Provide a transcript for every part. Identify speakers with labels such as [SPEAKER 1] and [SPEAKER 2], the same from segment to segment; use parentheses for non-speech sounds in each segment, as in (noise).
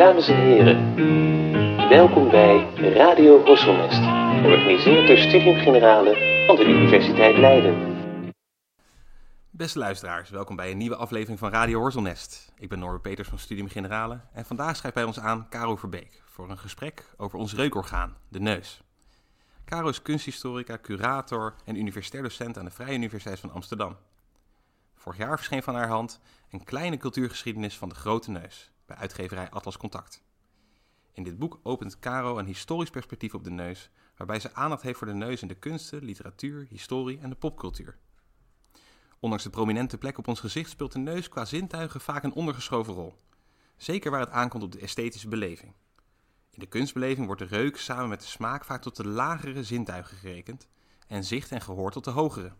[SPEAKER 1] Dames en heren, welkom bij Radio Horselnest, georganiseerd door Studium Generale van de Universiteit Leiden.
[SPEAKER 2] Beste luisteraars, welkom bij een nieuwe aflevering van Radio Horselnest. Ik ben Norbert Peters van Studium Generale en vandaag schrijft bij ons aan Caro Verbeek voor een gesprek over ons reukorgaan, de neus. Caro is kunsthistorica, curator en universitair docent aan de Vrije Universiteit van Amsterdam. Vorig jaar verscheen van haar hand een kleine cultuurgeschiedenis van de grote neus bij uitgeverij Atlas Contact. In dit boek opent Caro een historisch perspectief op de neus, waarbij ze aandacht heeft voor de neus in de kunsten, literatuur, historie en de popcultuur. Ondanks de prominente plek op ons gezicht speelt de neus qua zintuigen vaak een ondergeschoven rol. Zeker waar het aankomt op de esthetische beleving. In de kunstbeleving wordt de reuk samen met de smaak vaak tot de lagere zintuigen gerekend en zicht en gehoor tot de hogere.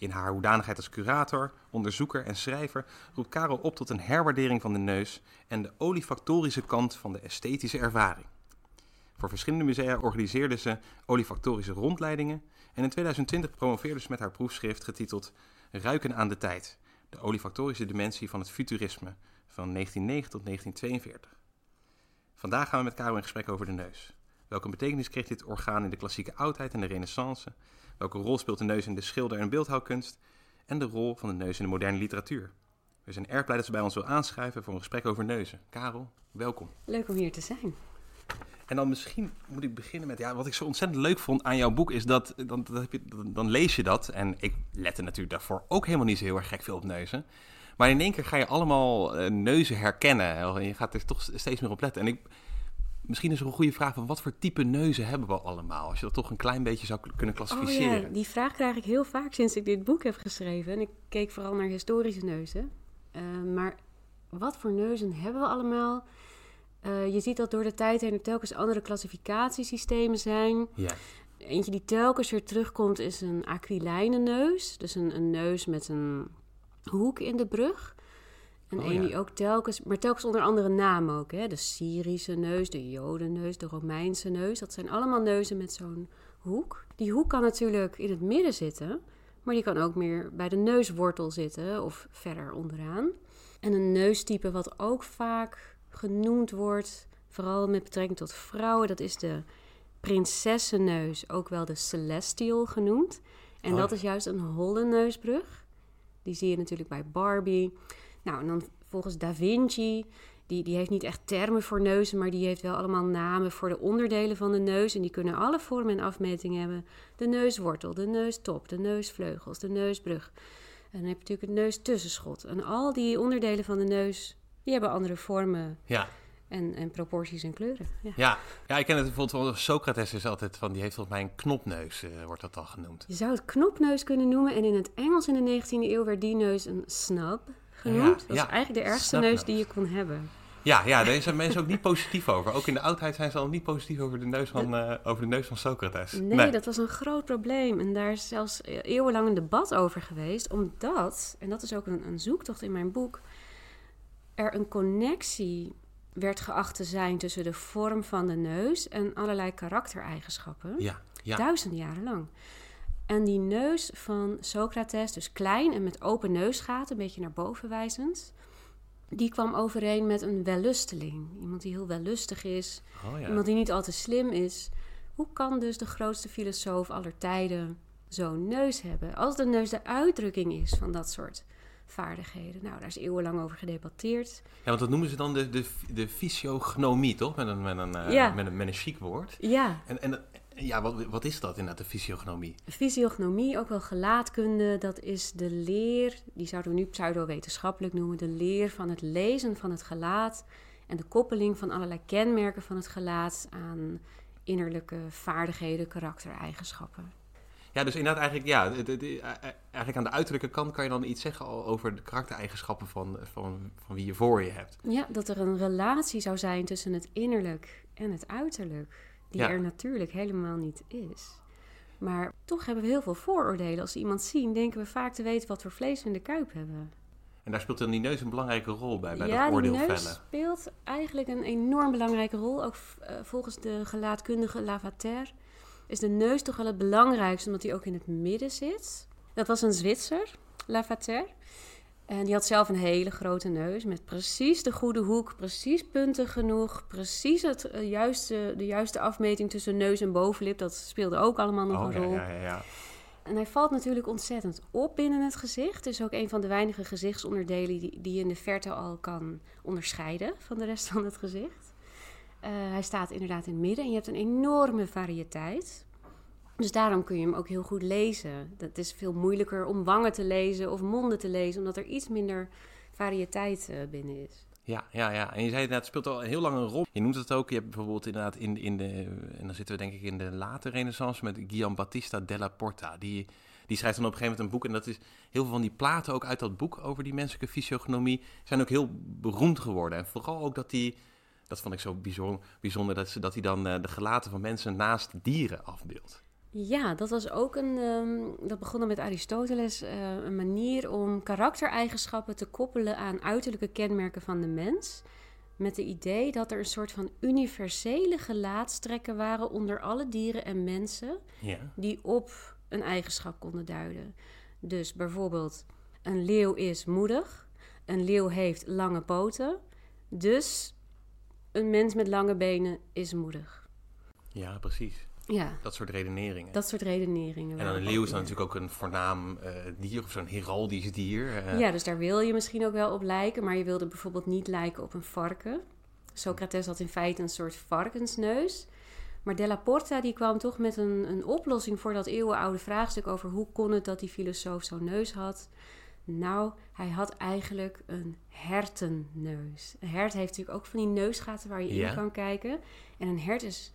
[SPEAKER 2] In haar hoedanigheid als curator, onderzoeker en schrijver roept Karel op tot een herwaardering van de neus en de olifactorische kant van de esthetische ervaring. Voor verschillende musea organiseerde ze olifactorische rondleidingen en in 2020 promoveerde ze met haar proefschrift getiteld Ruiken aan de tijd, de olifactorische dimensie van het futurisme van 1909 tot 1942. Vandaag gaan we met Karel in gesprek over de neus. Welke betekenis kreeg dit orgaan in de klassieke oudheid en de renaissance? Welke rol speelt de neus in de schilder- en beeldhouwkunst? En de rol van de neus in de moderne literatuur. We zijn erg blij dat ze bij ons wil aanschrijven voor een gesprek over neuzen. Karel, welkom.
[SPEAKER 3] Leuk om hier te zijn.
[SPEAKER 2] En dan misschien moet ik beginnen met, ja, wat ik zo ontzettend leuk vond aan jouw boek is dat, dan, heb je, dan lees je dat. En ik lette natuurlijk daarvoor ook helemaal niet zo heel erg gek veel op neuzen. Maar in één keer ga je allemaal uh, neuzen herkennen. En je gaat er toch steeds meer op letten. En ik, misschien is er een goede vraag van wat voor type neuzen hebben we allemaal? Als je dat toch een klein beetje zou kunnen klassificeren.
[SPEAKER 3] Oh ja, die vraag krijg ik heel vaak sinds ik dit boek heb geschreven. En ik keek vooral naar historische neuzen. Uh, maar wat voor neuzen hebben we allemaal? Uh, je ziet dat door de tijd heen er telkens andere klassificatiesystemen zijn.
[SPEAKER 2] Ja.
[SPEAKER 3] Eentje die telkens weer terugkomt is een acrylijnen neus. Dus een, een neus met een hoek in de brug. En
[SPEAKER 2] Oh,
[SPEAKER 3] een
[SPEAKER 2] ja.
[SPEAKER 3] die ook telkens, maar telkens onder andere namen ook. Hè? De Syrische neus, de Jodenneus, de Romeinse neus. Dat zijn allemaal neuzen met zo'n hoek. Die hoek kan natuurlijk in het midden zitten, maar die kan ook meer bij de neuswortel zitten of verder onderaan. En een neustype wat ook vaak genoemd wordt, vooral met betrekking tot vrouwen, dat is de prinsessenneus, ook wel de celestial genoemd. En
[SPEAKER 2] Oh,
[SPEAKER 3] dat is juist een holle neusbrug. Die zie je natuurlijk bij Barbie. Nou, en dan volgens Da Vinci, die, die heeft niet echt termen voor neuzen, maar die heeft wel allemaal namen voor de onderdelen van de neus. En die kunnen alle vormen en afmetingen hebben. De neuswortel, de neustop, de neusvleugels, de neusbrug. En dan heb je natuurlijk het neustussenschot. En al die onderdelen van de neus, die hebben andere vormen
[SPEAKER 2] Ja.
[SPEAKER 3] en, en proporties en kleuren. Ja.
[SPEAKER 2] Ja. ja, ik ken het bijvoorbeeld van Socrates is altijd van, die heeft volgens mij een knopneus, eh, wordt dat al genoemd.
[SPEAKER 3] Je zou het knopneus kunnen noemen. En in het Engels in de 19e eeuw werd die neus een snub genoemd.
[SPEAKER 2] Ja,
[SPEAKER 3] dat is eigenlijk de ergste neus die je kon hebben.
[SPEAKER 2] Ja, ja, daar zijn mensen ook niet positief over. Ook in de oudheid zijn ze al niet positief over de neus van, eh, over de neus van Socrates.
[SPEAKER 3] Nee, dat was een groot probleem. En daar is zelfs eeuwenlang een debat over geweest. Omdat, en dat is ook een, een zoektocht in mijn boek, er een connectie werd geacht te zijn tussen de vorm van de neus en allerlei karaktereigenschappen.
[SPEAKER 2] Ja, ja.
[SPEAKER 3] Duizenden jaren lang. En die neus van Socrates, dus klein en met open neusgaten, een beetje naar boven wijzend, die kwam overeen met een wellusteling. Iemand die heel wellustig is,
[SPEAKER 2] Oh, ja.
[SPEAKER 3] iemand die niet al te slim is. Hoe kan dus de grootste filosoof aller tijden zo'n neus hebben? Als de neus de uitdrukking is van dat soort vaardigheden. Nou, daar is eeuwenlang over gedebatteerd.
[SPEAKER 2] Ja, want dat noemen ze dan de, de, de fysiognomie, toch? Met een, met een, eh, met een, met een chic woord.
[SPEAKER 3] Ja,
[SPEAKER 2] En, en ja, wat, wat is dat inderdaad, de fysiognomie?
[SPEAKER 3] Fysiognomie, ook wel gelaatkunde, dat is de leer, die zouden we nu pseudowetenschappelijk noemen, de leer van het lezen van het gelaat en de koppeling van allerlei kenmerken van het gelaat aan innerlijke vaardigheden, karaktereigenschappen.
[SPEAKER 2] Ja, dus inderdaad eigenlijk, ja, eh, eigenlijk aan de uiterlijke kant kan je dan iets zeggen over de karaktereigenschappen van, van, van wie je voor je hebt.
[SPEAKER 3] Ja, dat er een relatie zou zijn tussen het innerlijk en het uiterlijk, die
[SPEAKER 2] Ja.
[SPEAKER 3] er natuurlijk helemaal niet is. Maar toch hebben we heel veel vooroordelen. Als we iemand zien, denken we vaak te weten wat voor vlees we in de kuip hebben.
[SPEAKER 2] En daar speelt dan die neus een belangrijke rol bij, bij
[SPEAKER 3] ja,
[SPEAKER 2] dat oordeel
[SPEAKER 3] die neus
[SPEAKER 2] vellen.
[SPEAKER 3] speelt eigenlijk een enorm belangrijke rol. Ook eh, volgens de gelaatkundige Lavater is de neus toch wel het belangrijkste, omdat hij ook in het midden zit. Dat was een Zwitser, Lavater. En die had zelf een hele grote neus met precies de goede hoek, precies puntig genoeg, precies het eh, juiste, de juiste afmeting tussen neus en bovenlip. Dat speelde ook allemaal nog
[SPEAKER 2] Oh,
[SPEAKER 3] een rol.
[SPEAKER 2] ja, ja, ja.
[SPEAKER 3] En hij valt natuurlijk ontzettend op binnen het gezicht. Het is ook een van de weinige gezichtsonderdelen die, die je in de verte al kan onderscheiden van de rest van het gezicht. Eh, hij staat inderdaad in het midden en je hebt een enorme variëteit. Dus daarom kun je hem ook heel goed lezen. Het is veel moeilijker om wangen te lezen of monden te lezen, omdat er iets minder variëteit eh, binnen is.
[SPEAKER 2] Ja, ja, ja. En je zei inderdaad, het speelt al heel lang een rol. Je noemt het ook, je hebt bijvoorbeeld inderdaad in, in de, en dan zitten we denk ik in de late renaissance met Gian Battista della Porta. Die, die schrijft dan op een gegeven moment een boek en dat is heel veel van die platen ook uit dat boek over die menselijke fysiognomie zijn ook heel beroemd geworden. En vooral ook dat die, dat vond ik zo bijzonder, bijzonder dat, ze, dat hij dan eh, de gelaten van mensen naast dieren afbeeldt.
[SPEAKER 3] Ja, dat was ook een. ehm, dat begon met Aristoteles. eh, een manier om karaktereigenschappen te koppelen aan uiterlijke kenmerken van de mens. Met het idee dat er een soort van universele gelaatstrekken waren onder alle dieren en mensen.
[SPEAKER 2] Ja.
[SPEAKER 3] die op een eigenschap konden duiden. Dus bijvoorbeeld, een leeuw is moedig. Een leeuw heeft lange poten. Dus een mens met lange benen is moedig.
[SPEAKER 2] Ja, precies.
[SPEAKER 3] Ja,
[SPEAKER 2] Dat soort redeneringen.
[SPEAKER 3] dat soort redeneringen.
[SPEAKER 2] en dan een leeuw is dan natuurlijk ook een voornaam eh, dier of zo'n heraldisch dier. eh.
[SPEAKER 3] Ja, dus daar wil je misschien ook wel op lijken, maar je wilde bijvoorbeeld niet lijken op een varken. Socrates had in feite een soort varkensneus. Maar Della Porta die kwam toch met een, een oplossing voor dat eeuwenoude vraagstuk over hoe kon het dat die filosoof zo'n neus had. Nou, hij had eigenlijk een hertenneus. Een hert heeft natuurlijk ook van die neusgaten waar je
[SPEAKER 2] Ja.
[SPEAKER 3] in kan kijken. En een hert is,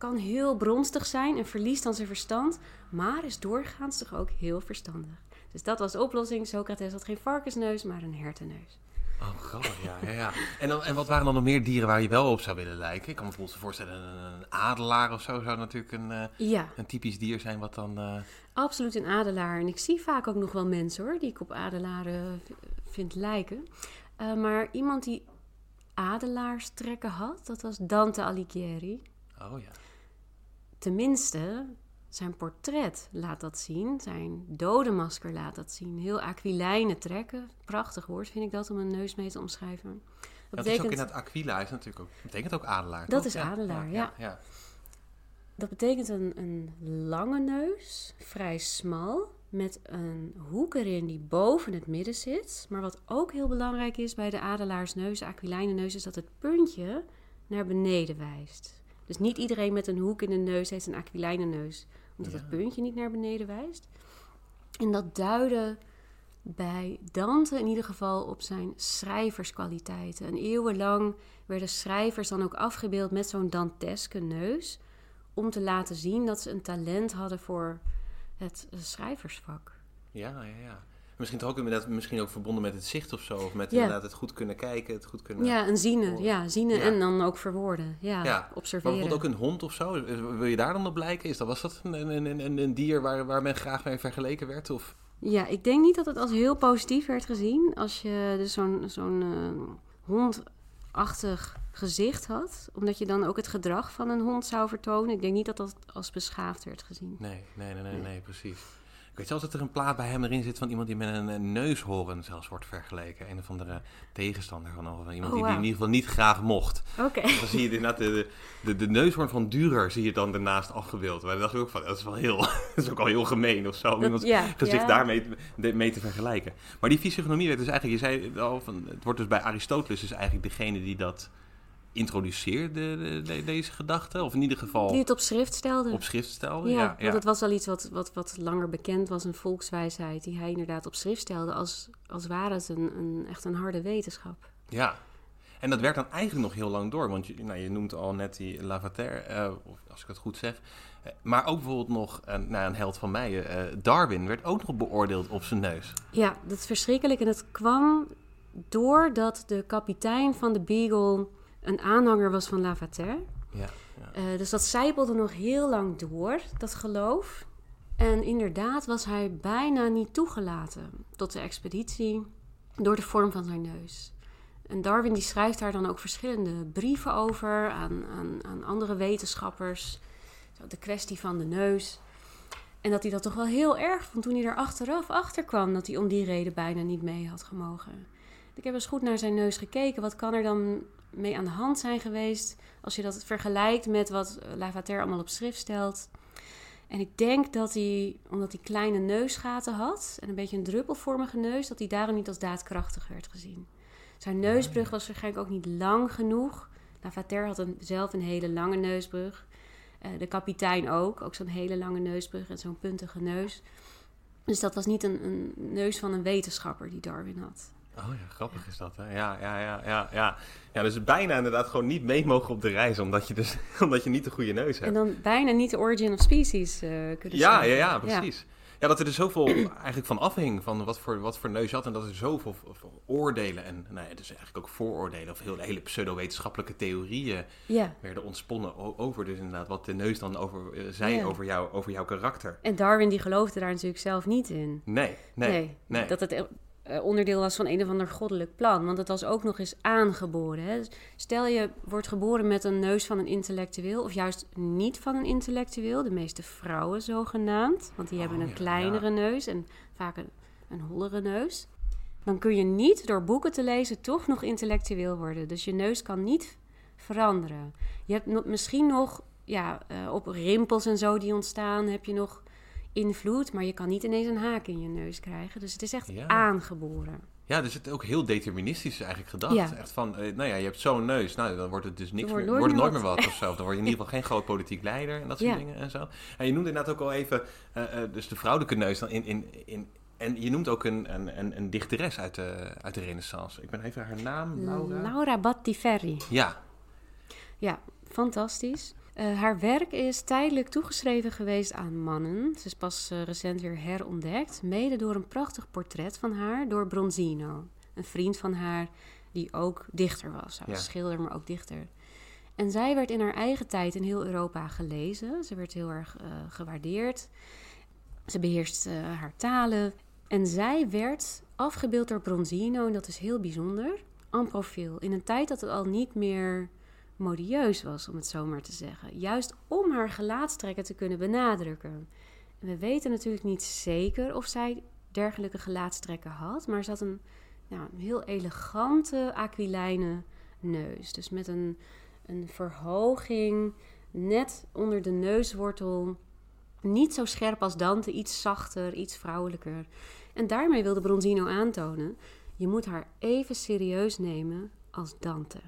[SPEAKER 3] kan heel bronstig zijn en verliest dan zijn verstand, maar is doorgaans toch ook heel verstandig. Dus dat was de oplossing. Socrates had geen varkensneus, maar een hertenneus.
[SPEAKER 2] Oh, grappig, ja. ja, ja. En, dan, en wat waren dan nog meer dieren waar je wel op zou willen lijken? Ik kan me bijvoorbeeld voorstellen, een, een adelaar of zo zou natuurlijk een, eh,
[SPEAKER 3] Ja,
[SPEAKER 2] een typisch dier zijn wat dan... eh,
[SPEAKER 3] absoluut een adelaar. En ik zie vaak ook nog wel mensen hoor, die ik op adelaren vind lijken. Eh, maar iemand die adelaarstrekken had, dat was Dante Alighieri.
[SPEAKER 2] oh ja.
[SPEAKER 3] Tenminste, zijn portret laat dat zien. Zijn dodenmasker laat dat zien. Heel aquilijne trekken. Prachtig woord vind ik dat om een neus mee te omschrijven.
[SPEAKER 2] Dat is ook inderdaad Aquila, is natuurlijk ook, betekent ook adelaar.
[SPEAKER 3] Dat
[SPEAKER 2] toch?
[SPEAKER 3] is adelaar, ja.
[SPEAKER 2] ja.
[SPEAKER 3] Dat betekent een, een lange neus, vrij smal, met een hoek erin die boven het midden zit. Maar wat ook heel belangrijk is bij de adelaarsneus, de aquilijne neus, is dat het puntje naar beneden wijst. Dus niet iedereen met een hoek in de neus heeft een aquilijne neus, omdat
[SPEAKER 2] Ja.
[SPEAKER 3] het puntje niet naar beneden wijst. En dat duidde bij Dante in ieder geval op zijn schrijverskwaliteiten. En eeuwenlang werden schrijvers dan ook afgebeeld met zo'n Danteske neus om te laten zien dat ze een talent hadden voor het schrijversvak.
[SPEAKER 2] Ja, ja, ja. Misschien toch ook inderdaad, misschien ook verbonden met het zicht of zo. Of met
[SPEAKER 3] Ja.
[SPEAKER 2] inderdaad het goed kunnen kijken, het goed kunnen...
[SPEAKER 3] Ja, een ziener.
[SPEAKER 2] horen.
[SPEAKER 3] Ja, ziener
[SPEAKER 2] Ja.
[SPEAKER 3] en dan ook verwoorden. Ja,
[SPEAKER 2] Ja, Maar
[SPEAKER 3] observeren.
[SPEAKER 2] bijvoorbeeld ook een hond of zo. Wil je daar dan op lijken? Is dat, was dat een, een, een, een, dier waar, waar men graag mee vergeleken werd? Of...
[SPEAKER 3] Ja, ik denk niet dat het als heel positief werd gezien. Als je dus zo'n zo'n eh, hondachtig gezicht had. Omdat je dan ook het gedrag van een hond zou vertonen. Ik denk niet dat dat als beschaafd werd gezien.
[SPEAKER 2] Nee, nee, nee, nee,
[SPEAKER 3] Nee.
[SPEAKER 2] nee, precies. Weet zelfs dat er een plaat bij hem erin zit van iemand die met een, een neushoorn zelfs wordt vergeleken. Een of andere tegenstander van, of iemand
[SPEAKER 3] Oh,
[SPEAKER 2] die, die in ieder geval niet graag mocht.
[SPEAKER 3] Oké.
[SPEAKER 2] Dan zie je inderdaad de, de, de neushoorn van Dürer zie je dan daarnaast afgebeeld. Maar dan dacht ik ook van, dat is wel heel, (laughs) dat is ook al heel gemeen of zo. Om iemands gezicht daarmee te, mee te vergelijken. Maar die fysiognomie werd dus eigenlijk, je zei al, van, het wordt dus bij Aristoteles dus eigenlijk degene die dat introduceerde, de- de- deze gedachte. Of in ieder geval
[SPEAKER 3] Die het op schrift stelde.
[SPEAKER 2] op schrift stelde.
[SPEAKER 3] Ja,
[SPEAKER 2] Ja,
[SPEAKER 3] want het was al iets wat, wat, wat langer bekend was, een volkswijsheid die hij inderdaad op schrift stelde, als, als ware het een, een, echt een harde wetenschap.
[SPEAKER 2] Ja. En dat werkt dan eigenlijk nog heel lang door. Want je, nou, je noemt al net die Lavater, of als ik het goed zeg. Eh, maar ook bijvoorbeeld nog een, nou, een held van mij, Darwin, werd ook nog beoordeeld op zijn neus.
[SPEAKER 3] Ja, dat is verschrikkelijk. En het kwam doordat de kapitein van de Beagle een aanhanger was van Lavater.
[SPEAKER 2] Ja, ja.
[SPEAKER 3] Eh, dus dat zijpelde nog heel lang door, dat geloof. En inderdaad was hij bijna niet toegelaten tot de expeditie door de vorm van zijn neus. En Darwin die schrijft daar dan ook verschillende brieven over aan, aan, aan andere wetenschappers. De kwestie van de neus. En dat hij dat toch wel heel erg vond toen hij er achteraf achter kwam dat hij om die reden bijna niet mee had gemogen. Ik heb eens goed naar zijn neus gekeken. Wat kan er dan mee aan de hand zijn geweest als je dat vergelijkt met wat Lavater allemaal op schrift stelt? En ik denk dat hij, omdat hij kleine neusgaten had en een beetje een druppelvormige neus, dat hij daarom niet als daadkrachtig werd gezien. Zijn neusbrug was waarschijnlijk ook niet lang genoeg. Lavater had een, zelf een hele lange neusbrug. Uh, de kapitein ook, ook zo'n hele lange neusbrug en zo'n puntige neus. Dus dat was niet een, een, neus van een wetenschapper die Darwin had.
[SPEAKER 2] Oh ja, grappig is dat. Hè? Ja, ja, ja, ja, ja. Ja, dus bijna inderdaad gewoon niet mee mogen op de reis, omdat je, dus, (laughs) omdat je niet de goede neus hebt.
[SPEAKER 3] En dan bijna niet de origin of species uh, kunnen
[SPEAKER 2] ja, ja, ja, precies. Ja. dat er dus zoveel (clears throat) eigenlijk van afhing van wat voor, wat voor neus je had. En dat er zoveel oordelen en nou ja, dus eigenlijk ook vooroordelen of heel, hele pseudo-wetenschappelijke theorieën
[SPEAKER 3] ja.
[SPEAKER 2] werden ontsponnen over dus inderdaad wat de neus dan over, uh, zei over, jou, over jouw karakter.
[SPEAKER 3] En Darwin die geloofde daar natuurlijk zelf niet in.
[SPEAKER 2] Nee, nee, nee. nee.
[SPEAKER 3] Dat het eh, onderdeel was van een of ander goddelijk plan. Want het was ook nog eens aangeboren. Hè? Stel je wordt geboren met een neus van een intellectueel, of juist niet van een intellectueel, de meeste vrouwen zogenaamd, want die hebben oh, een kleinere neus en vaak een, een hollere neus. Dan kun je niet door boeken te lezen toch nog intellectueel worden. Dus je neus kan niet veranderen. Je hebt misschien nog ja, uh, op rimpels en zo die ontstaan, heb je nog invloed, maar je kan niet ineens een haak in je neus krijgen. Dus het is echt aangeboren.
[SPEAKER 2] Ja, dus het is ook heel deterministisch eigenlijk gedacht. Ja. Echt van, eh, nou ja, je hebt zo'n neus, nou dan wordt het dus niks wordt meer, wordt nooit meer wat of zo. Dan word je in ieder geval geen groot politiek leider en dat soort dingen en zo. En je noemde inderdaad ook al even, uh, dus de vrouwelijke neus dan in, in, in, en je noemt ook een, een, een, dichteres uit de, uit de renaissance. Ik ben even haar naam, Laura.
[SPEAKER 3] Laura Battiferri.
[SPEAKER 2] Ja.
[SPEAKER 3] Ja, fantastisch. Uh, haar werk is tijdelijk toegeschreven geweest aan mannen. Ze is pas uh, recent weer herontdekt, mede door een prachtig portret van haar door Bronzino. Een vriend van haar die ook dichter was. Hij was schilder, maar ook dichter. En zij werd in haar eigen tijd in heel Europa gelezen. Ze werd heel erg uh, gewaardeerd. Ze beheerst haar talen. En zij werd afgebeeld door Bronzino, en dat is heel bijzonder, en profiel. In een tijd dat het al niet meer modieus was, om het zo maar te zeggen. Juist om haar gelaatstrekken te kunnen benadrukken. En we weten natuurlijk niet zeker of zij dergelijke gelaatstrekken had, maar ze had een, nou, een heel elegante aquilijne neus. Dus met een, een verhoging net onder de neuswortel. Niet zo scherp als Dante, iets zachter, iets vrouwelijker. En daarmee wilde Bronzino aantonen: je moet haar even serieus nemen als Dante.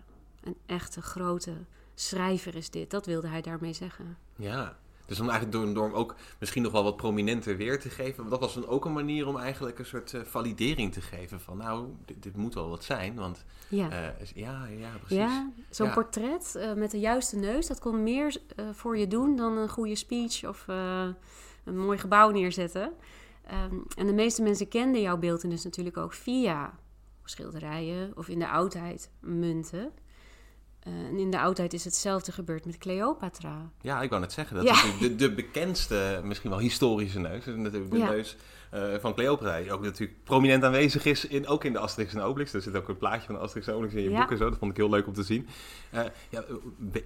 [SPEAKER 3] Een echte grote schrijver is dit. Dat wilde hij daarmee zeggen.
[SPEAKER 2] Ja, dus om eigenlijk door, door hem ook misschien nog wel wat prominenter weer te geven. Dat was dan ook een manier om eigenlijk een soort uh, validering te geven. Van nou, dit, moet wel wat zijn. Want
[SPEAKER 3] ja,
[SPEAKER 2] uh, ja, ja, precies.
[SPEAKER 3] Ja, zo'n portret uh, met de juiste neus, dat kon meer voor je doen dan een goede speech of een mooi gebouw neerzetten. Um, en de meeste mensen kenden jouw beeldenis natuurlijk ook via schilderijen of in de oudheid munten. Uh, en in de oudheid is hetzelfde gebeurd met Cleopatra.
[SPEAKER 2] Ja, ik wou net zeggen. Dat is de, de bekendste, misschien wel historische neus. De neus uh, van Cleopatra. Die ook natuurlijk prominent aanwezig is, in, ook in de Asterix en Obelix. Er zit ook een plaatje van de Asterix en Obelix in je ja. boek en zo. Dat vond ik heel leuk om te zien. Uh, ja,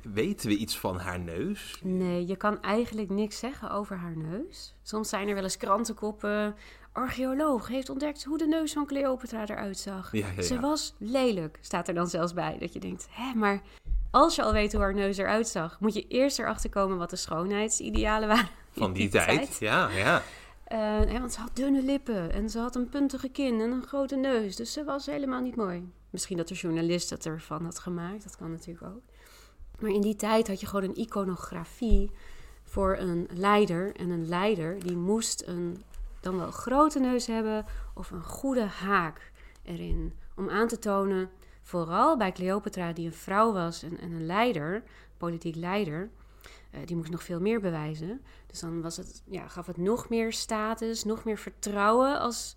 [SPEAKER 2] weten we iets van haar neus?
[SPEAKER 3] Nee, je kan eigenlijk niks zeggen over haar neus. Soms zijn er wel eens krantenkoppen archeoloog heeft ontdekt hoe de neus van Cleopatra eruit zag.
[SPEAKER 2] Ja, ja,
[SPEAKER 3] Ze was lelijk, staat er dan zelfs bij. Dat je denkt, hè, maar als je al weet hoe haar neus eruit zag, moet je eerst erachter komen wat de schoonheidsidealen waren. (laughs)
[SPEAKER 2] Van die, tijd. ja, ja.
[SPEAKER 3] Uh, want ze had dunne lippen en ze had een puntige kin en een grote neus. Dus ze was helemaal niet mooi. Misschien dat de journalist dat ervan had gemaakt, dat kan natuurlijk ook. Maar in die tijd had je gewoon een iconografie voor een leider. En een leider die moest een dan wel grote neus hebben of een goede haak erin. Om aan te tonen, vooral bij Cleopatra, die een vrouw was en, en een leider, politiek leider, uh, die moest nog veel meer bewijzen. Dus dan was het, ja, gaf het nog meer status, nog meer vertrouwen als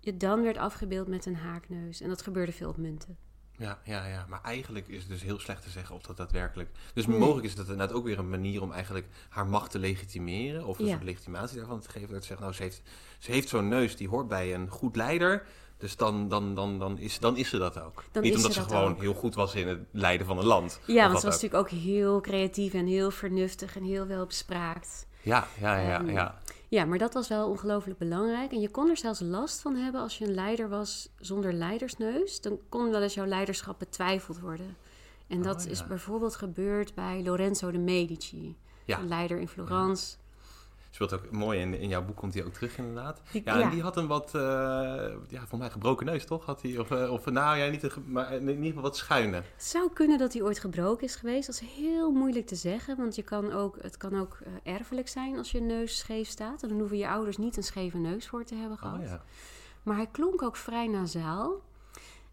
[SPEAKER 3] je dan werd afgebeeld met een haakneus. En dat gebeurde veel op munten.
[SPEAKER 2] Ja, ja, ja, maar eigenlijk is het dus heel slecht te zeggen of dat daadwerkelijk... Dus mogelijk is dat inderdaad ook weer een manier om eigenlijk haar macht te legitimeren... of een soort legitimatie daarvan te geven. Dat ze zegt, nou, ze heeft, ze heeft zo'n neus, die hoort bij een goed leider... Dus dan, dan, dan, dan, is, dan is ze dat ook.
[SPEAKER 3] Dan
[SPEAKER 2] Niet omdat
[SPEAKER 3] ze,
[SPEAKER 2] ze gewoon heel goed was in het leiden van een land.
[SPEAKER 3] Ja, want ze was natuurlijk ook heel creatief en heel vernuftig en heel welbespraakt.
[SPEAKER 2] Ja, ja, ja, ja.
[SPEAKER 3] Ja, maar dat was wel ongelooflijk belangrijk. En je kon er zelfs last van hebben als je een leider was zonder leidersneus. Dan kon wel eens jouw leiderschap betwijfeld worden. En dat
[SPEAKER 2] Oh,
[SPEAKER 3] is bijvoorbeeld gebeurd bij Lorenzo de Medici,
[SPEAKER 2] Ja.
[SPEAKER 3] een leider in Florence.
[SPEAKER 2] Speelt ook mooi in, in jouw boek komt hij ook terug inderdaad. Ja,
[SPEAKER 3] ja.
[SPEAKER 2] en die had een wat, eh ja, volgens mij gebroken neus toch? Had hij, of, eh, of nou ja, niet een maar in ieder geval wat schuine.
[SPEAKER 3] Het zou kunnen dat hij ooit gebroken is geweest. Dat is heel moeilijk te zeggen, want je kan ook, het kan ook eh, erfelijk zijn als je neus scheef staat. En dan hoeven je ouders niet een scheve neus voor te hebben gehad.
[SPEAKER 2] Oh ja.
[SPEAKER 3] Maar hij klonk ook vrij nasaal.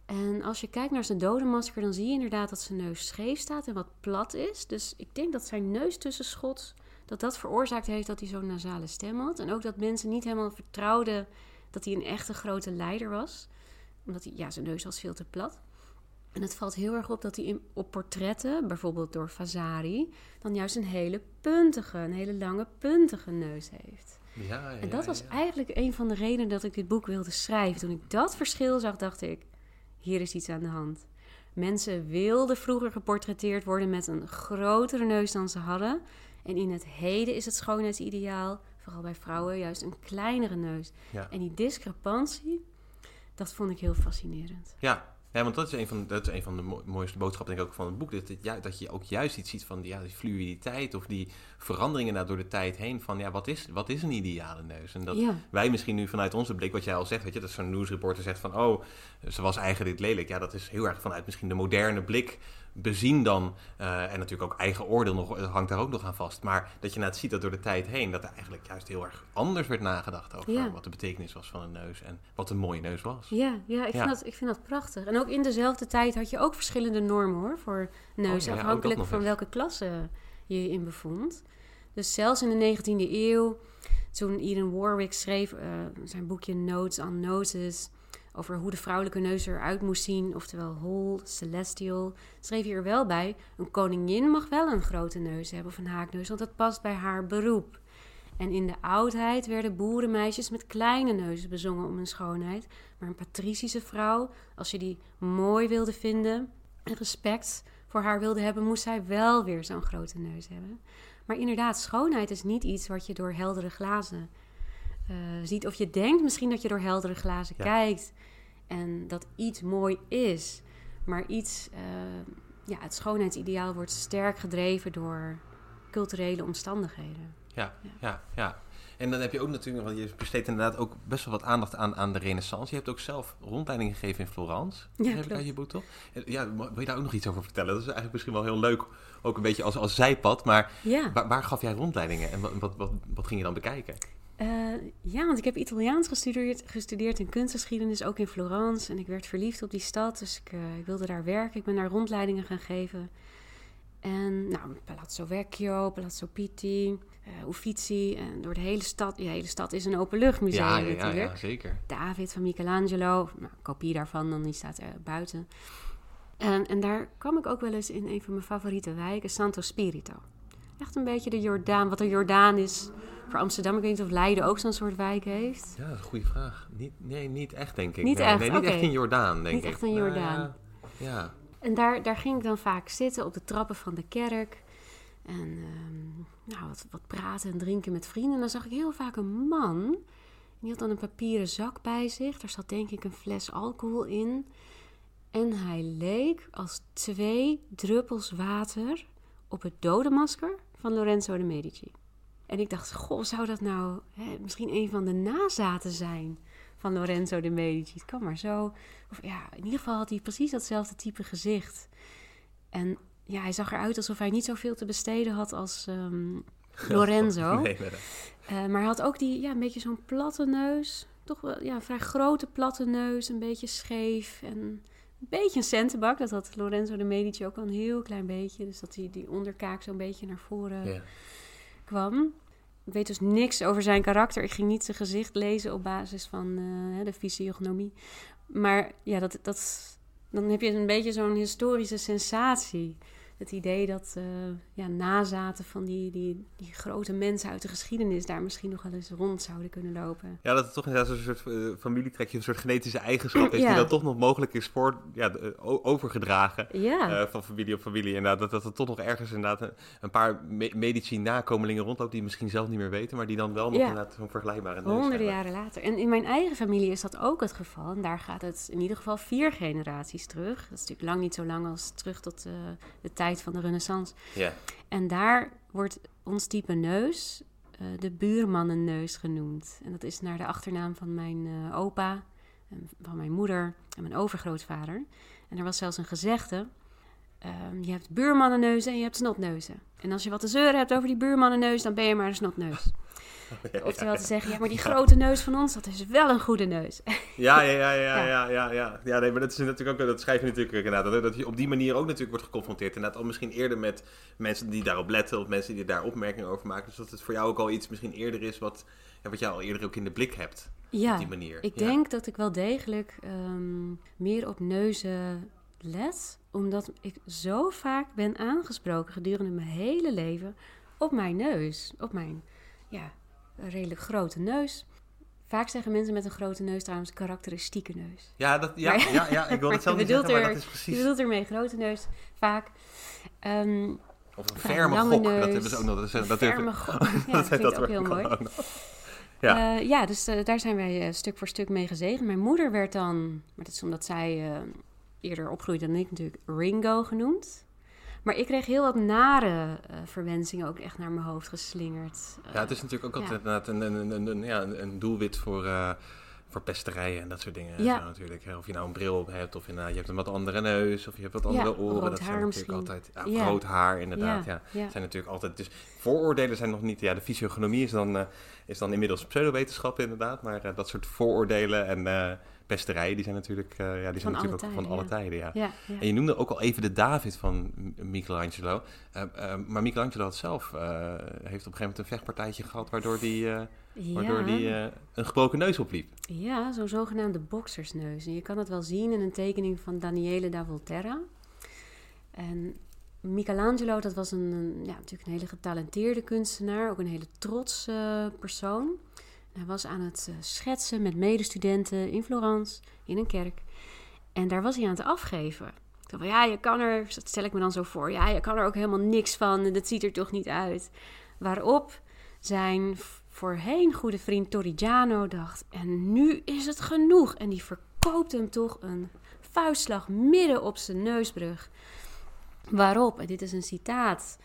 [SPEAKER 3] En als je kijkt naar zijn dodenmasker, dan zie je inderdaad dat zijn neus scheef staat en wat plat is. Dus ik denk dat zijn neustussenschot, dat dat veroorzaakt heeft dat hij zo'n nasale stem had. En ook dat mensen niet helemaal vertrouwden dat hij een echte grote leider was. Omdat hij, ja, zijn neus was veel te plat. En het valt heel erg op dat hij in, op portretten, bijvoorbeeld door Vasari, dan juist een hele puntige, een hele lange puntige neus heeft.
[SPEAKER 2] Ja, ja,
[SPEAKER 3] En dat was
[SPEAKER 2] ja.
[SPEAKER 3] eigenlijk een van de redenen dat ik dit boek wilde schrijven. Toen ik dat verschil zag, dacht ik: hier is iets aan de hand. Mensen wilden vroeger geportretteerd worden met een grotere neus dan ze hadden. En in het heden is het schoonheidsideaal, vooral bij vrouwen, juist een kleinere neus.
[SPEAKER 2] Ja.
[SPEAKER 3] En die discrepantie, dat vond ik heel fascinerend.
[SPEAKER 2] Ja. Ja, want dat is een van, dat is een van de mo- mooiste boodschappen denk ik ook van het boek. Dat, het dat je ook juist iets ziet van die, ja, die fluiditeit of die veranderingen daar door de tijd heen. Van ja, wat is, wat is een ideale neus? En dat
[SPEAKER 3] Ja.
[SPEAKER 2] wij misschien nu vanuit onze blik, wat jij al zegt, weet je, dat zo'n nieuwsreporter zegt van oh, ze was eigenlijk dit lelijk. Ja, dat is heel erg vanuit misschien de moderne blik bezien dan. eh, en natuurlijk ook eigen oordeel nog, eh, hangt daar ook nog aan vast. Maar dat je net ziet dat door de tijd heen, dat er eigenlijk juist heel erg anders werd nagedacht over
[SPEAKER 3] Ja.
[SPEAKER 2] wat de betekenis was van een neus en wat een mooie neus was.
[SPEAKER 3] Ja, ja, ik,
[SPEAKER 2] Ja.
[SPEAKER 3] Vind dat, ik vind dat prachtig. En ook in dezelfde tijd had je ook verschillende normen hoor, voor neuzen,
[SPEAKER 2] Oh, ja,
[SPEAKER 3] afhankelijk van
[SPEAKER 2] eens.
[SPEAKER 3] welke klasse je je in bevond. Dus zelfs in de 19e eeuw, toen Eden Warwick schreef eh, zijn boekje Notes on Noses, over hoe de vrouwelijke neus eruit moest zien, oftewel whole, celestial, schreef hij er wel bij, een koningin mag wel een grote neus hebben of een haakneus, want dat past bij haar beroep. En in de oudheid werden boerenmeisjes met kleine neuzen bezongen om hun schoonheid. Maar een patricische vrouw, als je die mooi wilde vinden en respect voor haar wilde hebben, moest zij wel weer zo'n grote neus hebben. Maar inderdaad, schoonheid is niet iets wat je door heldere glazen eh, ziet. Of je denkt misschien dat je door heldere glazen
[SPEAKER 2] Ja.
[SPEAKER 3] kijkt en dat iets mooi is. Maar iets, eh, ja, het schoonheidsideaal wordt sterk gedreven door culturele omstandigheden.
[SPEAKER 2] Ja,
[SPEAKER 3] Ja.
[SPEAKER 2] ja, ja. En dan heb je ook natuurlijk, want je besteedt inderdaad ook best wel wat aandacht aan, aan de renaissance. Je hebt ook zelf rondleidingen gegeven in Florence.
[SPEAKER 3] Ja,
[SPEAKER 2] heb ik uit je boek toch? Ja, wil je daar ook nog iets over vertellen? Dat is eigenlijk misschien wel heel leuk, ook een beetje als, als zijpad. Maar
[SPEAKER 3] Ja.
[SPEAKER 2] waar, waar gaf jij rondleidingen en wat, wat, wat, wat ging je dan bekijken?
[SPEAKER 3] Eh, ja, want ik heb Italiaans gestudeerd, gestudeerd en kunstgeschiedenis, ook in Florence. En ik werd verliefd op die stad, dus ik, eh, ik wilde daar werken. Ik ben daar rondleidingen gaan geven. En nou, Palazzo Vecchio, Palazzo Pitti, eh Uffizi. En door de hele stad, die hele stad is een openluchtmuseum
[SPEAKER 2] ja, ja, ja,
[SPEAKER 3] natuurlijk.
[SPEAKER 2] ja, zeker.
[SPEAKER 3] David van Michelangelo, nou, een kopie daarvan, dan die staat er buiten. En, en daar kwam ik ook wel eens in een van mijn favoriete wijken, Santo Spirito. Echt een beetje de Jordaan, wat de Jordaan is voor Amsterdam. Ik weet niet of Leiden ook zo'n soort wijk heeft.
[SPEAKER 2] Ja, dat is een goede vraag. Niet, nee, niet echt, denk ik.
[SPEAKER 3] Niet
[SPEAKER 2] nee,
[SPEAKER 3] echt,
[SPEAKER 2] nee, niet echt in Jordaan, denk
[SPEAKER 3] Niet
[SPEAKER 2] ik.
[SPEAKER 3] echt in
[SPEAKER 2] Nou,
[SPEAKER 3] Jordaan.
[SPEAKER 2] ja, ja.
[SPEAKER 3] En daar, daar ging ik dan vaak zitten op de trappen van de kerk. En ehm, nou, wat, wat praten en drinken met vrienden. En dan zag ik heel vaak een man. En die had dan een papieren zak bij zich. Daar zat denk ik een fles alcohol in. En hij leek als twee druppels water op het dodenmasker van Lorenzo de Medici. En ik dacht, goh, zou dat nou hè, misschien een van de nazaten zijn van Lorenzo de Medici? Het kan maar zo. Of ja, in ieder geval had hij precies datzelfde type gezicht. En ja, hij zag eruit alsof hij niet zoveel te besteden had als ehm, (laughs) Lorenzo.
[SPEAKER 2] Nee.
[SPEAKER 3] Eh, maar hij had ook die, ja, een beetje zo'n platte neus. Toch wel, ja, een vrij grote platte neus. Een beetje scheef en een beetje een centenbak. Dat had Lorenzo de Medici ook al een heel klein beetje. Dus dat die, die onderkaak zo'n beetje naar voren
[SPEAKER 2] Ja.
[SPEAKER 3] Kwam. Ik weet dus niks over zijn karakter. Ik ging niet zijn gezicht lezen op basis van eh, de fysiognomie. Maar ja, dat, dat, dan heb je een beetje zo'n historische sensatie. Het idee dat uh, ja, nazaten van die, die, die grote mensen uit de geschiedenis daar misschien nog wel eens rond zouden kunnen lopen.
[SPEAKER 2] Ja, dat het toch inderdaad een soort uh, familietrekje, een soort genetische eigenschap is, die dan toch nog mogelijk is voor, ja, overgedragen
[SPEAKER 3] ja.
[SPEAKER 2] uh, van familie op familie. Inderdaad, dat, dat er toch nog ergens inderdaad een, een paar me medici nakomelingen rondloopt die misschien zelf niet meer weten, maar die dan wel nog
[SPEAKER 3] Ja.
[SPEAKER 2] inderdaad zo'n vergelijkbare
[SPEAKER 3] Honderden jaren later. En in mijn eigen familie is dat ook het geval. En daar gaat het in ieder geval vier generaties terug. Dat is natuurlijk lang niet zo lang als terug tot eh, de tijd van de renaissance.
[SPEAKER 2] Ja.
[SPEAKER 3] En daar wordt ons type neus eh, de buurmannenneus genoemd. En dat is naar de achternaam van mijn eh, opa, en van mijn moeder en mijn overgrootvader. En er was zelfs een gezegde. ehm, je hebt buurmannenneuzen en je hebt snotneuzen. En als je wat te zeuren hebt over die buurmannenneus, dan ben je maar een snotneus. Oftewel te zeggen, ja, maar die grote neus van ons, dat is wel een goede neus.
[SPEAKER 2] Ja, ja, ja, ja,
[SPEAKER 3] Ja.
[SPEAKER 2] ja, ja, ja. Nee, maar dat is natuurlijk ook, dat schrijf je natuurlijk ook inderdaad, dat, dat je op die manier ook natuurlijk wordt geconfronteerd. Inderdaad, al misschien eerder met mensen die daarop letten of mensen die daar opmerkingen over maken. Dus dat het voor jou ook al iets misschien eerder is wat, ja, wat jij al eerder ook in de blik hebt. Op
[SPEAKER 3] Ja,
[SPEAKER 2] die manier.
[SPEAKER 3] ik
[SPEAKER 2] Ja.
[SPEAKER 3] denk dat ik wel degelijk ehm, meer op neuzen let. Omdat ik zo vaak ben aangesproken gedurende mijn hele leven op mijn neus. Op mijn, ja, redelijk grote neus. Vaak zeggen mensen met een grote neus trouwens karakteristieke neus.
[SPEAKER 2] Ja, dat, ja,
[SPEAKER 3] Maar-
[SPEAKER 2] ja, ja, ik wil het (laughs) zelf
[SPEAKER 3] je
[SPEAKER 2] niet zeggen, maar dat is
[SPEAKER 3] Je
[SPEAKER 2] precies...
[SPEAKER 3] bedoelt ermee grote neus, vaak. Ehm
[SPEAKER 2] Of een ferme gok, dat
[SPEAKER 3] neus,
[SPEAKER 2] hebben ze ook nog. Dat, is- dat
[SPEAKER 3] ferme gok. (laughs) Ja, dat klinkt ook heel mooi.
[SPEAKER 2] ook. Ja.
[SPEAKER 3] Ja, ja dus eh, daar zijn wij eh, stuk voor stuk mee gezegend. Mijn moeder werd dan, maar dat is omdat zij eh, eerder opgroeide dan ik natuurlijk, Ringo genoemd. Maar ik kreeg heel wat nare eh, verwensingen ook echt naar mijn hoofd geslingerd.
[SPEAKER 2] Ja, het is natuurlijk ook
[SPEAKER 3] Ja.
[SPEAKER 2] altijd inderdaad een, een, een, een, ja, een doelwit voor, eh, voor pesterijen en dat soort dingen.
[SPEAKER 3] Ja.
[SPEAKER 2] Zo, natuurlijk. Of je nou een bril op hebt, of je, nou, je hebt een wat andere neus, of je hebt wat andere
[SPEAKER 3] Ja,
[SPEAKER 2] oren. dat zijn natuurlijk
[SPEAKER 3] misschien.
[SPEAKER 2] altijd... Ja,
[SPEAKER 3] Ja.
[SPEAKER 2] rood haar, inderdaad. Ja, zijn natuurlijk altijd... Dus vooroordelen zijn nog niet... Ja, de fysiognomie is dan, eh, is dan inmiddels pseudowetenschap inderdaad. Maar dat soort vooroordelen en pesterijen, die zijn natuurlijk, eh, ja, die zijn
[SPEAKER 3] Van alle
[SPEAKER 2] natuurlijk van
[SPEAKER 3] tijden,
[SPEAKER 2] alle
[SPEAKER 3] ja.
[SPEAKER 2] tijden. Ja. En je noemde ook al even de David van Michelangelo. Eh, eh, maar Michelangelo had zelf heeft op een gegeven moment een vechtpartijtje gehad... waardoor die, waardoor die een gebroken neus opliep.
[SPEAKER 3] Ja, zo'n zogenaamde boksersneus. En je kan het wel zien in een tekening van Daniele da Volterra. En Michelangelo, dat was een, ja, natuurlijk een hele getalenteerde kunstenaar, ook een hele trots eh, persoon. Hij was aan het eh, schetsen met medestudenten in Florence, in een kerk. En daar was hij aan het afgeven. Ik dacht van, ja, je kan er, dat stel ik me dan zo voor, ja, je kan er ook helemaal niks van dat ziet er toch niet uit. Waarop zijn voorheen goede vriend Torrigiano dacht, en nu is het genoeg. En die verkoopt hem toch een vuistslag midden op zijn neusbrug. Waarop, en dit is een citaat,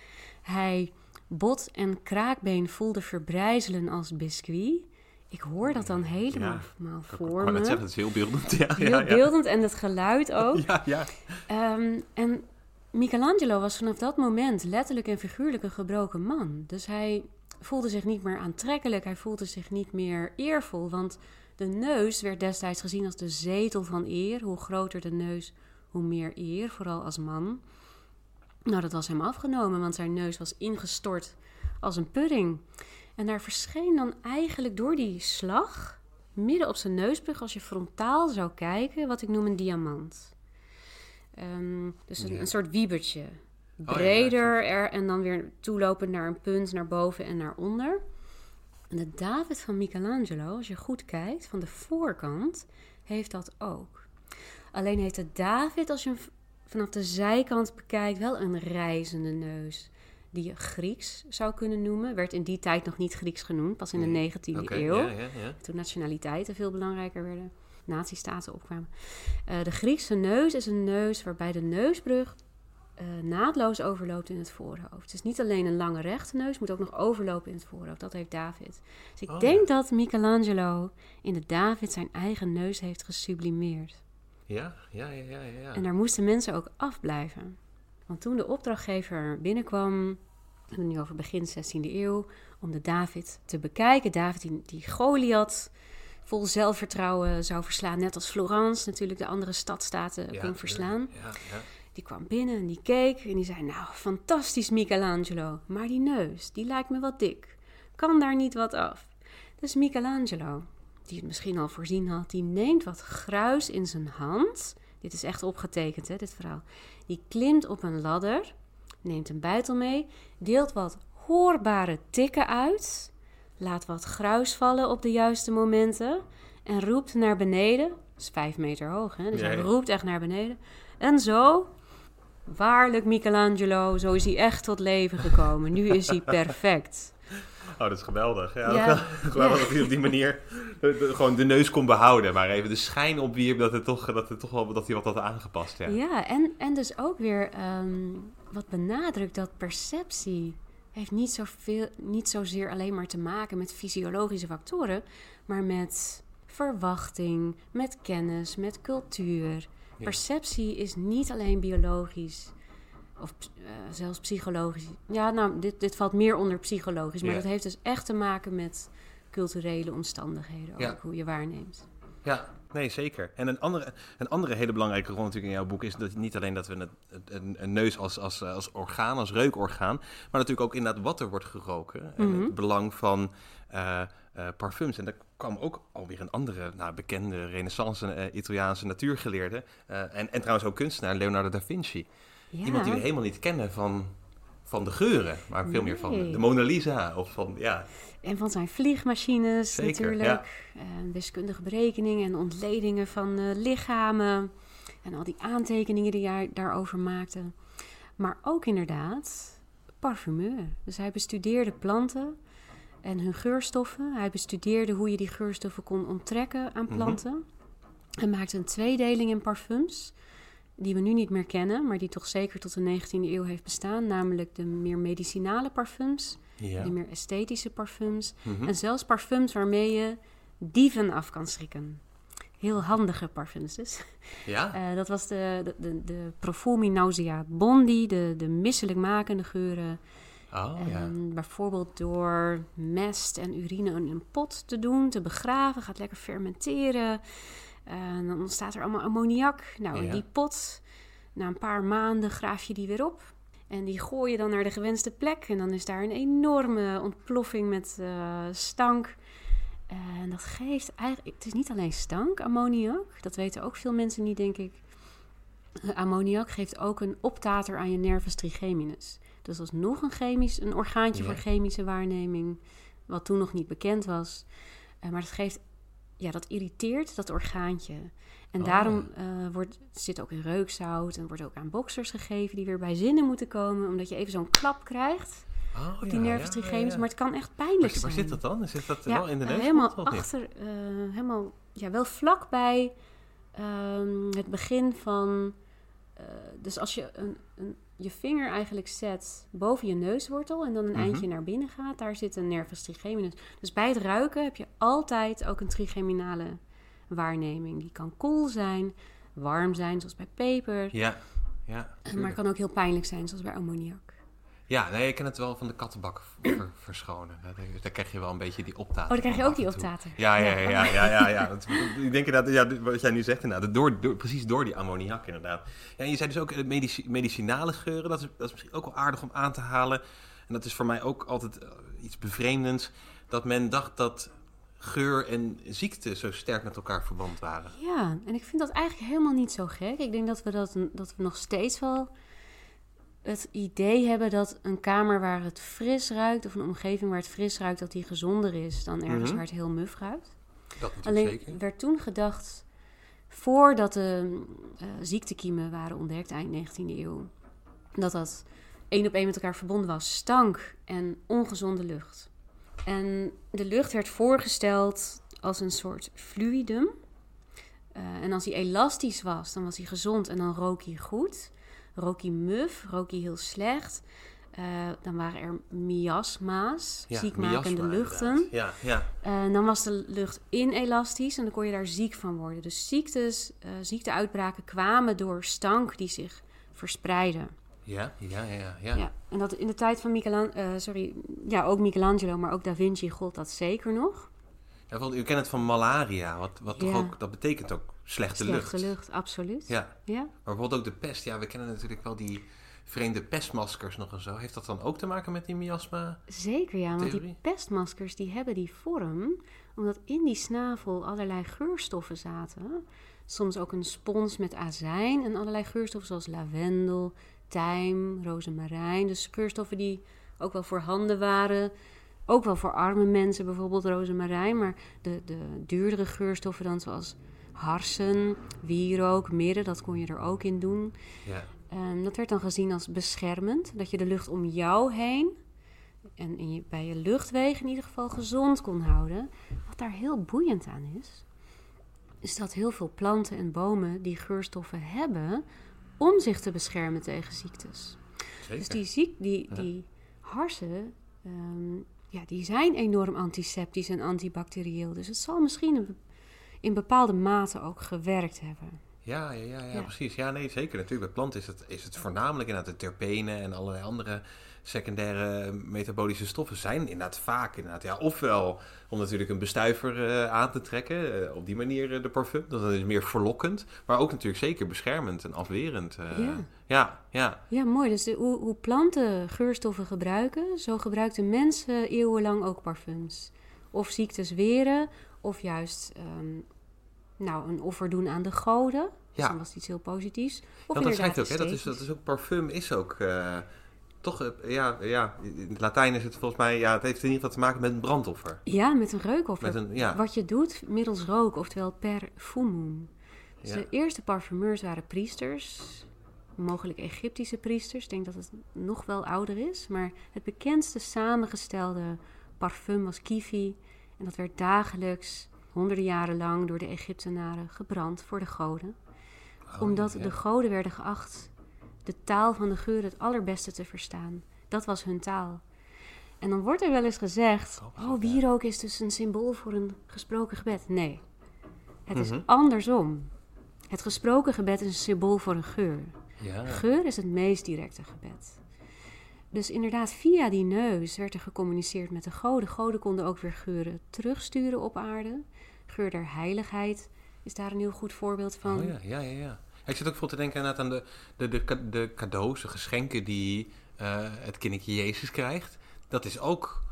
[SPEAKER 3] hij bot en kraakbeen voelde verbrijzelen als biscuit. Ik hoor dat dan helemaal
[SPEAKER 2] Ik
[SPEAKER 3] voor me.
[SPEAKER 2] zeggen, het is heel beeldend. (laughs) Ja,
[SPEAKER 3] Heel
[SPEAKER 2] ja, ja.
[SPEAKER 3] beeldend en het geluid (laughs) ook.
[SPEAKER 2] Ja, ja.
[SPEAKER 3] Ehm, en Michelangelo was vanaf dat moment letterlijk en figuurlijk een gebroken man. Dus hij voelde zich niet meer aantrekkelijk, hij voelde zich niet meer eervol. Want de neus werd destijds gezien als de zetel van eer. Hoe groter de neus, hoe meer eer, vooral als man. Nou, dat was hem afgenomen, want zijn neus was ingestort als een pudding. En daar verscheen dan eigenlijk door die slag, midden op zijn neusbrug, als je frontaal zou kijken, wat ik noem een diamant. Ehm, dus een,
[SPEAKER 2] Ja.
[SPEAKER 3] een soort wiebertje.
[SPEAKER 2] Oh ja,
[SPEAKER 3] Breder er, en dan weer toelopend naar een punt, naar boven en naar onder. En de David van Michelangelo, als je goed kijkt, van de voorkant, heeft dat ook. Alleen heeft de David, als je hem vanaf de zijkant bekijkt, wel een reizende neus. Die je Grieks zou kunnen noemen. Werd in die tijd nog niet Grieks genoemd, pas in de
[SPEAKER 2] Nee.
[SPEAKER 3] 19e
[SPEAKER 2] Oké,
[SPEAKER 3] eeuw.
[SPEAKER 2] ja, ja, ja.
[SPEAKER 3] Toen nationaliteiten veel belangrijker werden, nazistaten opkwamen. Eh, de Griekse neus is een neus waarbij de neusbrug eh, naadloos overloopt in het voorhoofd. Het is niet alleen een lange rechte neus, moet ook nog overlopen in het voorhoofd. Dat heeft David. Dus ik
[SPEAKER 2] Oh,
[SPEAKER 3] denk dat Michelangelo in de David zijn eigen neus heeft gesublimeerd.
[SPEAKER 2] Ja, ja, ja, ja.
[SPEAKER 3] En daar moesten mensen ook afblijven. Want toen de opdrachtgever binnenkwam, we hebben het nu over begin 16e eeuw, om de David te bekijken. David die, die Goliath vol zelfvertrouwen zou verslaan. Net als Florence natuurlijk de andere stadstaten
[SPEAKER 2] Ja,
[SPEAKER 3] kon verslaan.
[SPEAKER 2] Ja, ja.
[SPEAKER 3] Die kwam binnen en die keek en die zei, nou, fantastisch Michelangelo. Maar die neus, die lijkt me wat dik. Kan daar niet wat af? Dus Michelangelo, die het misschien al voorzien had, die neemt wat gruis in zijn hand. Dit is echt opgetekend, hè, dit verhaal. Die klimt op een ladder neemt een buitel mee, deelt wat hoorbare tikken uit, laat wat gruis vallen op de juiste momenten en roept naar beneden. Dat is vijf meter hoog, hè? dus hij roept echt naar beneden. En zo, waarlijk Michelangelo, zo is hij echt tot leven gekomen. Nu is hij perfect.
[SPEAKER 2] Oh, dat is geweldig. Ja, (laughs) geweldig dat hij op die manier de- de- gewoon de neus kon behouden. Maar even de schijn opwierp dat, het toch, dat, het toch wel, dat hij wat had aangepast. Ja.
[SPEAKER 3] Ja, en, en dus ook weer ehm, wat benadrukt dat perceptie heeft niet, zoveel, niet zozeer alleen maar te maken met fysiologische factoren, maar met verwachting, met kennis, met cultuur. Perceptie is niet alleen biologisch of eh, zelfs psychologisch. Ja, nou, dit, dit valt meer onder psychologisch, maar
[SPEAKER 2] Ja.
[SPEAKER 3] dat heeft dus echt te maken met culturele omstandigheden, ook
[SPEAKER 2] Ja.
[SPEAKER 3] hoe je waarneemt.
[SPEAKER 2] Ja, nee, zeker. En een andere, een andere hele belangrijke rol natuurlijk in jouw boek is dat niet alleen dat we een, een, een neus als, als, als orgaan, als reukorgaan, maar natuurlijk ook inderdaad wat er wordt geroken. En
[SPEAKER 3] Mhm.
[SPEAKER 2] het belang van eh, eh, parfums. En daar kwam ook alweer een andere nou, bekende renaissance eh, Italiaanse natuurgeleerde en, en trouwens ook kunstenaar, Leonardo da Vinci.
[SPEAKER 3] Ja.
[SPEAKER 2] Iemand die we helemaal niet kennen van, van de geuren, maar veel meer van de Mona Lisa of van, ja,
[SPEAKER 3] En van zijn vliegmachines
[SPEAKER 2] Zeker,
[SPEAKER 3] natuurlijk. En wiskundige berekeningen en ontledingen van eh, lichamen. En al die aantekeningen die hij daarover maakte. Maar ook inderdaad parfumeur. Dus hij bestudeerde planten en hun geurstoffen. Hij bestudeerde hoe je die geurstoffen kon onttrekken aan
[SPEAKER 2] Mhm.
[SPEAKER 3] planten. Hij maakte een tweedeling in parfums. Die we nu niet meer kennen, maar die toch zeker tot de 19e eeuw heeft bestaan. Namelijk de meer medicinale parfums
[SPEAKER 2] ja.
[SPEAKER 3] de meer esthetische parfums.
[SPEAKER 2] Mhm.
[SPEAKER 3] En zelfs parfums waarmee je dieven af kan schrikken. Heel handige parfums dus.
[SPEAKER 2] ja?
[SPEAKER 3] Eh, dat was de, de, de, de Profumi Nausea Bondi, de, de misselijkmakende geuren.
[SPEAKER 2] Oh ja.
[SPEAKER 3] Bijvoorbeeld door mest en urine in een pot te doen, te begraven, gaat lekker fermenteren. En dan ontstaat er allemaal ammoniak. Nou, in
[SPEAKER 2] Ja.
[SPEAKER 3] die pot, na een paar maanden graaf je die weer op. En die gooi je dan naar de gewenste plek. En dan is daar een enorme ontploffing met eh, stank. En dat geeft eigenlijk... Het is niet alleen stank, ammoniak. Dat weten ook veel mensen niet, denk ik. Ammoniak geeft ook een optater aan je nervus trigeminus. Dus dat is nog een chemisch, een orgaantje
[SPEAKER 2] Ja.
[SPEAKER 3] voor chemische waarneming, wat toen nog niet bekend was. Eh, maar dat geeft, ja, dat irriteert dat orgaantje. En
[SPEAKER 2] Oh.
[SPEAKER 3] daarom eh, wordt, zit ook in reukzout en wordt ook aan boksers gegeven die weer bij zinnen moeten komen, omdat je even zo'n klap krijgt
[SPEAKER 2] Oh,
[SPEAKER 3] op die
[SPEAKER 2] ja,
[SPEAKER 3] nervus
[SPEAKER 2] ja,
[SPEAKER 3] trigeminus.
[SPEAKER 2] ja, ja.
[SPEAKER 3] Maar het kan echt pijnlijk
[SPEAKER 2] Waar,
[SPEAKER 3] zijn.
[SPEAKER 2] waar zit dat dan? Zit dat wel in de neus?
[SPEAKER 3] helemaal achter, eh, helemaal, ja, wel vlakbij ehm, het begin van. eh, dus als je een, een, je vinger eigenlijk zet boven je neuswortel en dan een
[SPEAKER 2] Mhm.
[SPEAKER 3] eindje naar binnen gaat, daar zit een nervus trigeminus. Dus bij het ruiken heb je altijd ook een trigeminale waarneming. Die kan koel zijn, warm zijn, zoals bij peper,
[SPEAKER 2] Ja, ja.
[SPEAKER 3] maar kan ook heel pijnlijk zijn, zoals bij ammoniak.
[SPEAKER 2] Ja, nee, ik ken het wel van de kattenbak ver- verschonen. Daar- krijg je wel een beetje die optater.
[SPEAKER 3] Oh, dan krijg je ook die
[SPEAKER 2] af en toe.
[SPEAKER 3] optater.
[SPEAKER 2] Ja, ja, ja, ja, ja, ja, ja. Dat- ik denk inderdaad, ja, wat jij nu zegt inderdaad, door, door, precies door die ammoniak inderdaad. Ja, en je zei dus ook eh, medici- medicinale geuren, dat is, dat is misschien ook wel aardig om aan te halen. En dat is voor mij ook altijd eh, iets bevreemdends, dat men dacht dat geur en ziekte zo sterk met elkaar verband waren.
[SPEAKER 3] Ja, en ik vind dat eigenlijk helemaal niet zo gek. Ik denk dat we, dat, dat we nog steeds wel het idee hebben dat een kamer waar het fris ruikt, of een omgeving waar het fris ruikt, dat die gezonder is dan ergens
[SPEAKER 2] Mhm.
[SPEAKER 3] waar het heel muf ruikt.
[SPEAKER 2] Dat
[SPEAKER 3] Alleen
[SPEAKER 2] zeker.
[SPEAKER 3] werd toen gedacht, voordat de eh, ziektekiemen waren ontdekt, eind 19e eeuw, dat dat één op één met elkaar verbonden was. Stank en ongezonde lucht. En de lucht werd voorgesteld als een soort fluidum. Eh, en als hij elastisch was, dan was hij gezond en dan rook hij goed. Rook hij muf, rook hij heel slecht. Eh, dan waren er miasma's,
[SPEAKER 2] Ja,
[SPEAKER 3] ziekmakende
[SPEAKER 2] miasma
[SPEAKER 3] luchten.
[SPEAKER 2] Ja, ja.
[SPEAKER 3] En dan was de lucht inelastisch en dan kon je daar ziek van worden. Dus ziektes, eh, ziekteuitbraken kwamen door stank die zich verspreidde.
[SPEAKER 2] Ja, ja, ja, ja.
[SPEAKER 3] Ja. En dat in de tijd van Michelangelo, sorry, ja, ook Michelangelo, maar ook Da Vinci gold dat zeker nog.
[SPEAKER 2] Ja, want u kent het van malaria, wat, wat toch ook, dat betekent ook slechte,
[SPEAKER 3] Slechte
[SPEAKER 2] lucht.
[SPEAKER 3] lucht, absoluut.
[SPEAKER 2] Ja,
[SPEAKER 3] Ja.
[SPEAKER 2] maar bijvoorbeeld ook de pest. Ja, we kennen natuurlijk wel die vreemde pestmaskers nog en zo. Heeft dat dan ook te maken met die miasma?
[SPEAKER 3] Zeker ja, want die pestmaskers die hebben die vorm omdat in die snavel allerlei geurstoffen zaten. Soms ook een spons met azijn en allerlei geurstoffen zoals lavendel, tijm, rozemarijn. Dus geurstoffen die ook wel voorhanden waren. Ook wel voor arme mensen, bijvoorbeeld rozemarijn. Maar de, de duurdere geurstoffen dan zoals harsen, wierook, mirre, dat kon je er ook in doen.
[SPEAKER 2] Ja.
[SPEAKER 3] Ehm, dat werd dan gezien als beschermend. Dat je de lucht om jou heen en in je, bij je luchtwegen in ieder geval gezond kon houden. Wat daar heel boeiend aan is, is dat heel veel planten en bomen die geurstoffen hebben om zich te beschermen tegen ziektes.
[SPEAKER 2] Zeker.
[SPEAKER 3] Dus die, ziek, die,
[SPEAKER 2] Ja.
[SPEAKER 3] die harsen, ehm, ja, die zijn enorm antiseptisch en antibacterieel. Dus het zal misschien be- in bepaalde mate ook gewerkt hebben.
[SPEAKER 2] Ja, ja, ja, ja,
[SPEAKER 3] Ja.
[SPEAKER 2] precies. Ja, nee, zeker. Natuurlijk, bij planten is het, is het voornamelijk inderdaad de terpenen en allerlei andere secundaire metabolische stoffen zijn inderdaad vaak inderdaad, ja, ofwel om natuurlijk een bestuiver eh, aan te trekken, eh, op die manier eh, de parfum, dat is meer verlokkend, maar ook natuurlijk zeker beschermend en afwerend.
[SPEAKER 3] Ja.
[SPEAKER 2] ja, ja,
[SPEAKER 3] Ja, mooi. Dus de, hoe, hoe planten geurstoffen gebruiken, zo gebruikten mensen eeuwenlang ook parfums. Of ziektes weren, of juist ehm, nou, een offer doen aan de goden. Dus
[SPEAKER 2] Ja.
[SPEAKER 3] dan was het iets heel positiefs. Of
[SPEAKER 2] want dat schijnt ook, hè, dat is, dat is ook, parfum is ook... eh, toch, eh, ja, ja, in het Latijn is het volgens mij, ja, het heeft in ieder geval te maken met een brandoffer.
[SPEAKER 3] Ja, met een reukoffer.
[SPEAKER 2] Met een, ja,
[SPEAKER 3] Wat je doet middels rook, oftewel perfumum. Dus
[SPEAKER 2] ja.
[SPEAKER 3] de eerste parfumeurs waren priesters, mogelijk Egyptische priesters. Ik denk dat het nog wel ouder is. Maar het bekendste samengestelde parfum was kifi. En dat werd dagelijks, honderden jaren lang, door de Egyptenaren gebrand voor de goden.
[SPEAKER 2] Oh,
[SPEAKER 3] omdat
[SPEAKER 2] ja.
[SPEAKER 3] de goden werden geacht de taal van de geur het allerbeste te verstaan. Dat was hun taal. En dan wordt er wel eens gezegd: Oh, wierook is dus een symbool voor een gesproken gebed. Nee, het is
[SPEAKER 2] Mhm.
[SPEAKER 3] andersom. Het gesproken gebed is een symbool voor een geur.
[SPEAKER 2] Ja.
[SPEAKER 3] Geur is het meest directe gebed. Dus inderdaad, via die neus werd er gecommuniceerd met de goden. Goden konden ook weer geuren terugsturen op aarde. Geur der heiligheid is daar een heel goed voorbeeld van.
[SPEAKER 2] Oh ja, ja, ja, ja. Ik zit ook voor te denken aan de, de, de, de cadeaus, de geschenken die eh, het kindertje Jezus krijgt. Dat is ook,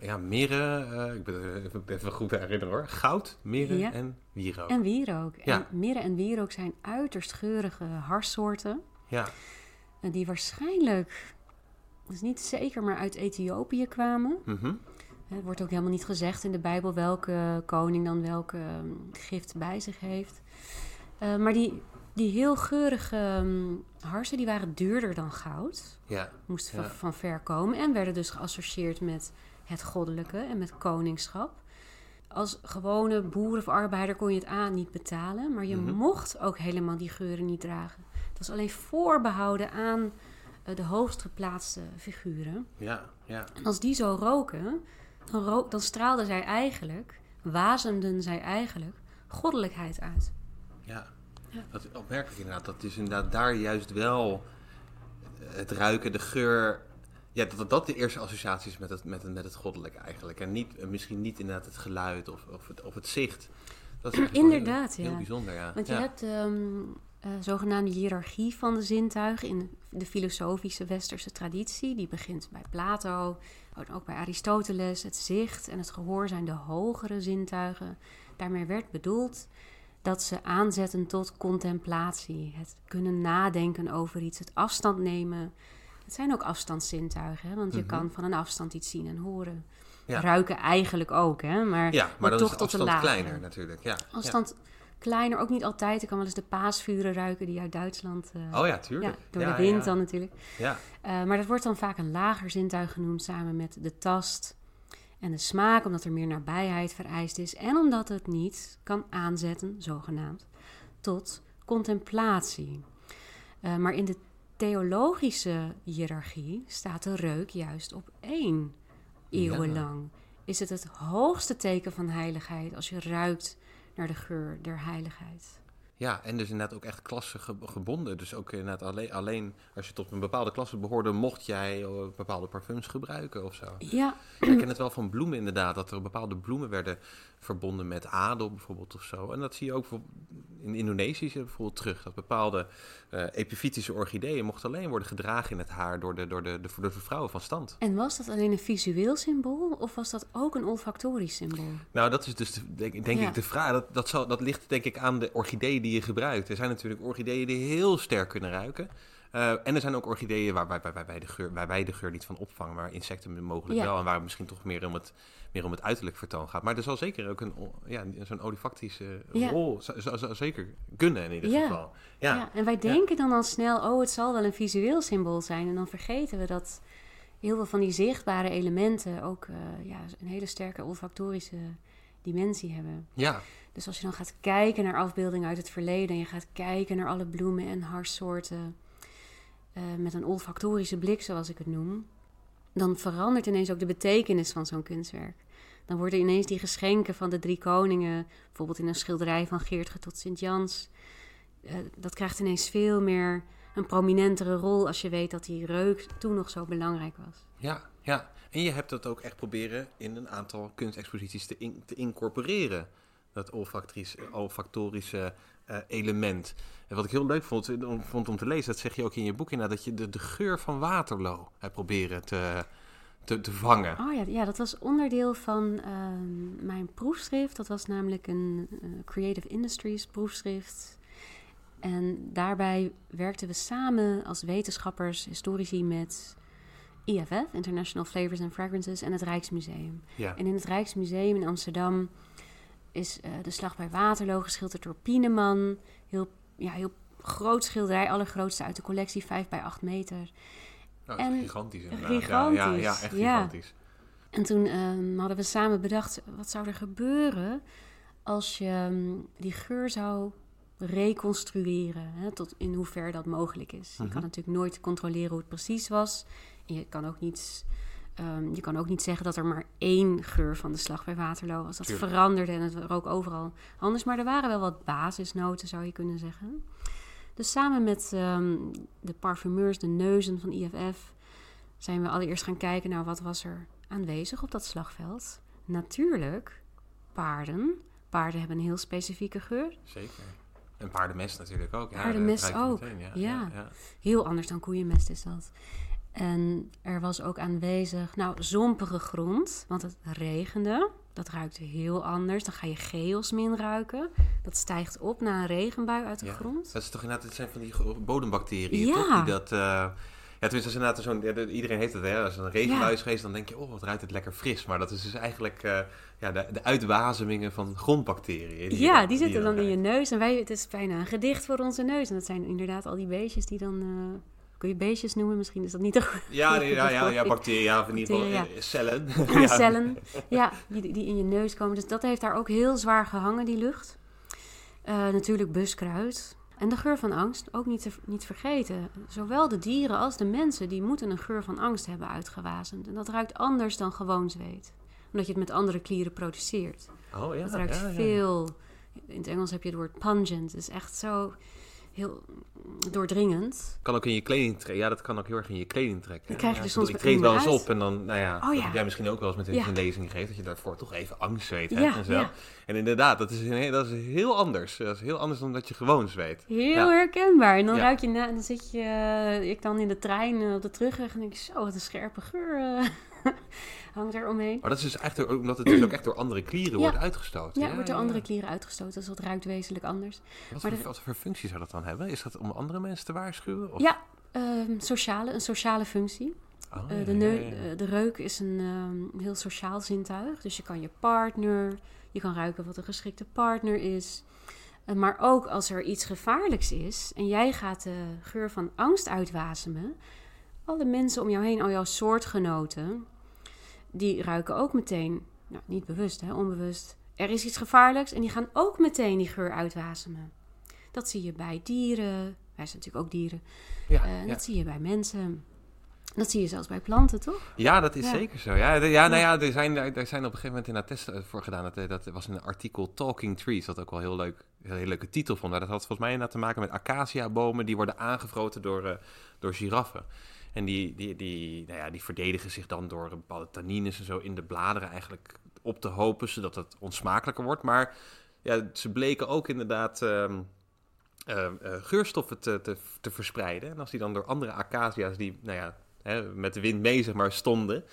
[SPEAKER 2] ja, mirre, eh, ik ben even, even goed herinneren hoor. Goud, mirre
[SPEAKER 3] Ja.
[SPEAKER 2] en wierook.
[SPEAKER 3] En wierook.
[SPEAKER 2] Ja.
[SPEAKER 3] En mirre en wierook zijn uiterst geurige harssoorten.
[SPEAKER 2] Ja,
[SPEAKER 3] En die waarschijnlijk, is niet zeker, maar uit Ethiopië kwamen.
[SPEAKER 2] mhm.
[SPEAKER 3] Het wordt ook helemaal niet gezegd in de Bijbel welke koning dan welke ehm, gift bij zich heeft. Eh, maar die, die heel geurige ehm, harsen, die waren duurder dan goud.
[SPEAKER 2] ja,
[SPEAKER 3] Moesten
[SPEAKER 2] Ja.
[SPEAKER 3] van, van ver komen en werden dus geassocieerd met het goddelijke en met koningschap. Als gewone boer of arbeider kon je het aan niet betalen, maar je
[SPEAKER 2] Mhm.
[SPEAKER 3] mocht ook helemaal die geuren niet dragen. Het was alleen voorbehouden aan de hoogst geplaatste figuren.
[SPEAKER 2] ja, ja.
[SPEAKER 3] En als die zo roken, dan, dan straalden zij eigenlijk, wazemden zij eigenlijk goddelijkheid uit.
[SPEAKER 2] Ja,
[SPEAKER 3] Ja.
[SPEAKER 2] dat is opmerkelijk inderdaad. Dat is inderdaad daar juist wel het ruiken, de geur. Ja, dat dat, de eerste associatie is met het, met het, met het goddelijke eigenlijk. En niet, en misschien niet inderdaad het geluid of, of, het, of het zicht. Dat is
[SPEAKER 3] Inderdaad,
[SPEAKER 2] heel,
[SPEAKER 3] ja.
[SPEAKER 2] heel bijzonder, ja.
[SPEAKER 3] Want je
[SPEAKER 2] ja.
[SPEAKER 3] hebt ehm eh, zogenaamde hiërarchie van de zintuigen in de filosofische westerse traditie. Die begint bij Plato, ook bij Aristoteles. Het zicht en het gehoor zijn de hogere zintuigen. Daarmee werd bedoeld dat ze aanzetten tot contemplatie. Het kunnen nadenken over iets, het afstand nemen. Het zijn ook afstandszintuigen, hè? want je
[SPEAKER 2] Mhm.
[SPEAKER 3] kan van een afstand iets zien en horen.
[SPEAKER 2] Ja.
[SPEAKER 3] Ruiken eigenlijk ook, hè? maar,
[SPEAKER 2] Ja, maar dan
[SPEAKER 3] toch
[SPEAKER 2] is de
[SPEAKER 3] tot de
[SPEAKER 2] afstand
[SPEAKER 3] lagere.
[SPEAKER 2] kleiner natuurlijk. Ja.
[SPEAKER 3] Afstand kleiner, ook niet altijd. Ik kan wel eens de paasvuren ruiken die uit Duitsland... eh.
[SPEAKER 2] Oh ja, tuurlijk.
[SPEAKER 3] ja, door
[SPEAKER 2] Ja,
[SPEAKER 3] de wind
[SPEAKER 2] ja.
[SPEAKER 3] dan natuurlijk.
[SPEAKER 2] Ja,
[SPEAKER 3] Eh, maar dat wordt dan vaak een lager zintuig genoemd samen met de tast en de smaak, omdat er meer nabijheid vereist is en omdat het niet kan aanzetten, zogenaamd, tot contemplatie. Eh, maar in de theologische hiërarchie staat de reuk juist op één eeuwenlang. Is het het hoogste teken van heiligheid als je ruikt naar de geur der heiligheid?
[SPEAKER 2] Ja, en dus inderdaad ook echt klasse ge- gebonden. Dus ook inderdaad alleen, alleen als je tot een bepaalde klasse behoorde, mocht jij eh, bepaalde parfums gebruiken of zo.
[SPEAKER 3] Ja,
[SPEAKER 2] Ik ken het wel van bloemen inderdaad, dat er bepaalde bloemen werden verbonden met adel bijvoorbeeld of zo. En dat zie je ook in Indonesië bijvoorbeeld terug. Dat bepaalde epifytische orchideeën mochten alleen worden gedragen in het haar door de, door de, de, door de vrouwen van stand.
[SPEAKER 3] En was dat alleen een visueel symbool of was dat ook een olfactorisch symbool?
[SPEAKER 2] Nou, dat is dus de, denk, denk
[SPEAKER 3] Ja.
[SPEAKER 2] ik de vraag. Dat, dat, zal, dat ligt denk ik aan de orchidee die je gebruikt. Er zijn natuurlijk orchideeën die heel sterk kunnen ruiken. Eh, en er zijn ook orchideeën waar, waar, waar, waar, wij de geur, waar wij de geur niet van opvangen, maar insecten mogelijk
[SPEAKER 3] Ja.
[SPEAKER 2] wel. En waar misschien toch meer om het, meer om het uiterlijk vertoon gaat. Maar er zal zeker ook een, ja, zo'n olifactische
[SPEAKER 3] Ja.
[SPEAKER 2] rol zou, zou, zou zeker kunnen in ieder
[SPEAKER 3] Ja.
[SPEAKER 2] geval. Ja,
[SPEAKER 3] Ja. en wij denken dan al snel, oh, het zal wel een visueel symbool zijn. En dan vergeten we dat heel veel van die zichtbare elementen ook eh, ja, een hele sterke olfactorische dimensie hebben.
[SPEAKER 2] ja.
[SPEAKER 3] Dus als je dan gaat kijken naar afbeeldingen uit het verleden en je gaat kijken naar alle bloemen en harssoorten eh, met een olfactorische blik, zoals ik het noem, dan verandert ineens ook de betekenis van zo'n kunstwerk. Dan worden ineens die geschenken van de drie koningen, bijvoorbeeld in een schilderij van Geertge tot Sint-Jans, eh, dat krijgt ineens veel meer een prominentere rol als je weet dat die reuk toen nog zo belangrijk was.
[SPEAKER 2] Ja, ja. En je hebt dat ook echt proberen in een aantal kunstexposities te, te incorporeren. Dat olfactorische, eh, element. En wat ik heel leuk vond, eh, vond om te lezen, dat zeg je ook in je boek inderdaad, dat je de, de geur van Waterloo hebt proberen te, te, te vangen.
[SPEAKER 3] Oh ja, ja, dat was onderdeel van ehm, mijn proefschrift. Dat was namelijk een eh, Creative Industries proefschrift. En daarbij werkten we samen als wetenschappers, historici met IFF, International Flavors and Fragrances, en het Rijksmuseum.
[SPEAKER 2] Ja,
[SPEAKER 3] En in het Rijksmuseum in Amsterdam is eh, de slag bij Waterloo geschilderd door Pieneman. Heel, ja, heel groot schilderij, allergrootste uit de collectie, 5 bij 8 meter.
[SPEAKER 2] Nou,
[SPEAKER 3] en-
[SPEAKER 2] is gigantisch inderdaad.
[SPEAKER 3] gigantisch,
[SPEAKER 2] Ja, ja, ja echt gigantisch.
[SPEAKER 3] En toen ehm, hadden we samen bedacht, wat zou er gebeuren als je ehm, die geur zou reconstrueren, hè, tot in hoever dat mogelijk is. Je
[SPEAKER 2] Mhm.
[SPEAKER 3] kan natuurlijk nooit controleren hoe het precies was. En je kan ook niet, ehm, je kan ook niet zeggen dat er maar één geur van de slag bij Waterloo was. Dat
[SPEAKER 2] Tuurlijk.
[SPEAKER 3] veranderde en het rook overal anders. Maar er waren wel wat basisnoten, zou je kunnen zeggen. Dus samen met ehm, de parfumeurs, de neuzen van IFF, zijn we allereerst gaan kijken naar wat was er aanwezig op dat slagveld. Natuurlijk, paarden. Paarden hebben een heel specifieke geur.
[SPEAKER 2] Zeker. En paardenmest natuurlijk ook. Ja,
[SPEAKER 3] Paardenmest
[SPEAKER 2] je
[SPEAKER 3] ook,
[SPEAKER 2] meteen, Ja,
[SPEAKER 3] ja.
[SPEAKER 2] ja, ja.
[SPEAKER 3] Heel anders dan koeienmest is dat. En er was ook aanwezig, nou, zompige grond, want het regende. Dat ruikte heel anders. Dan ga je geosmin ruiken. Dat stijgt op na een regenbui uit de
[SPEAKER 2] Ja.
[SPEAKER 3] grond.
[SPEAKER 2] Dat is toch inderdaad, het zijn van die bodembacteriën,
[SPEAKER 3] Ja.
[SPEAKER 2] toch? Die dat, eh, ja, tenminste, als inderdaad zo'n, iedereen heeft het, hè. Als er een regenbui is geweest, dan denk je, oh, wat ruikt het lekker fris. Maar dat is dus eigenlijk eh, ja, de, de uitwazemingen van grondbacteriën.
[SPEAKER 3] ja, die zitten dan in je
[SPEAKER 2] ruikt.
[SPEAKER 3] neus. En wij, het is bijna een gedicht voor onze neus. En dat zijn inderdaad al die beestjes die dan... eh, kun je beestjes noemen? Misschien is dat niet goed.
[SPEAKER 2] Ja, nee, ja, ja, ja, bacteriën, ja, of in ieder geval
[SPEAKER 3] Bacteriën,
[SPEAKER 2] eh, cellen. (laughs)
[SPEAKER 3] Ja, cellen. Ja, die, die in je neus komen. Dus dat heeft daar ook heel zwaar gehangen, die lucht. Eh, natuurlijk buskruid. En de geur van angst, ook niet, te, niet vergeten. Zowel de dieren als de mensen, die moeten een geur van angst hebben uitgewazend. En dat ruikt anders dan gewoon zweet. Omdat je het met andere klieren produceert.
[SPEAKER 2] Oh ja,
[SPEAKER 3] dat ruikt
[SPEAKER 2] ja,
[SPEAKER 3] veel... In het Engels heb je het woord pungent. Is echt zo heel doordringend.
[SPEAKER 2] Kan ook in je kleding trekken. Ja, dat kan ook heel erg in je kleding trekken.
[SPEAKER 3] Dan krijg je
[SPEAKER 2] ja, ik
[SPEAKER 3] soms
[SPEAKER 2] Ik treed wel eens
[SPEAKER 3] uit.
[SPEAKER 2] op en dan, nou ja,
[SPEAKER 3] Oh, ja.
[SPEAKER 2] heb jij misschien ook wel eens met een,
[SPEAKER 3] Ja.
[SPEAKER 2] lezing gegeven, dat je daarvoor toch even angst weet.
[SPEAKER 3] Ja,
[SPEAKER 2] en, zo. en inderdaad, dat is, een- dat is heel anders. Dat is heel anders dan dat je gewoon zweet.
[SPEAKER 3] Heel herkenbaar. En dan ruik je na, en dan zit je, eh, ik dan in de trein eh, op de terugweg en denk ik, zo, wat een scherpe geur eh, (laughs) hangt er omheen.
[SPEAKER 2] Maar dat is dus echt door- omdat het dus ook echt door andere klieren
[SPEAKER 3] Ja.
[SPEAKER 2] wordt uitgestoten.
[SPEAKER 3] Ja, wordt door andere klieren uitgestoten, dus dat ruikt wezenlijk anders.
[SPEAKER 2] Wat,
[SPEAKER 3] maar
[SPEAKER 2] voor, wat voor functie zou dat dan hebben? Is dat om andere mensen te waarschuwen? Of?
[SPEAKER 3] Ja, ehm, sociale, een sociale functie.
[SPEAKER 2] Oh,
[SPEAKER 3] Eh,
[SPEAKER 2] ja,
[SPEAKER 3] de,
[SPEAKER 2] ja, ja, ja.
[SPEAKER 3] eh, de reuk is een ehm, heel sociaal zintuig. Dus je kan je partner, je kan ruiken wat een geschikte partner is. Eh, maar ook als er iets gevaarlijks is en jij gaat de geur van angst uitwasemen. Alle mensen om jou heen, al jouw soortgenoten, die ruiken ook meteen, nou niet bewust hè, onbewust. Er is iets gevaarlijks en die gaan ook meteen die geur uitwasemen. Dat zie je bij dieren, wij zijn natuurlijk ook dieren.
[SPEAKER 2] Ja,
[SPEAKER 3] Eh,
[SPEAKER 2] ja.
[SPEAKER 3] Dat zie je bij mensen. Dat zie je zelfs bij planten, toch?
[SPEAKER 2] Ja, dat is
[SPEAKER 3] Ja.
[SPEAKER 2] zeker zo. Ja, de- ja, nou ja, er zijn, er zijn op een gegeven moment inderdaad testen voor gedaan. Dat, eh, dat was een artikel Talking Trees, dat ook wel heel leuk, een hele leuke titel vond. Maar dat had volgens mij inderdaad te maken met acaciabomen die worden aangevroten door, eh, door giraffen. En die, die, die, nou ja, die verdedigen zich dan door bepaalde tannines en zo in de bladeren eigenlijk op te hopen, zodat het onsmakelijker wordt. Maar ja, ze bleken ook inderdaad ehm, eh, eh, geurstoffen te, te, te verspreiden. En als die dan door andere acacia's die, nou ja, hè, met de wind mee zeg maar stonden,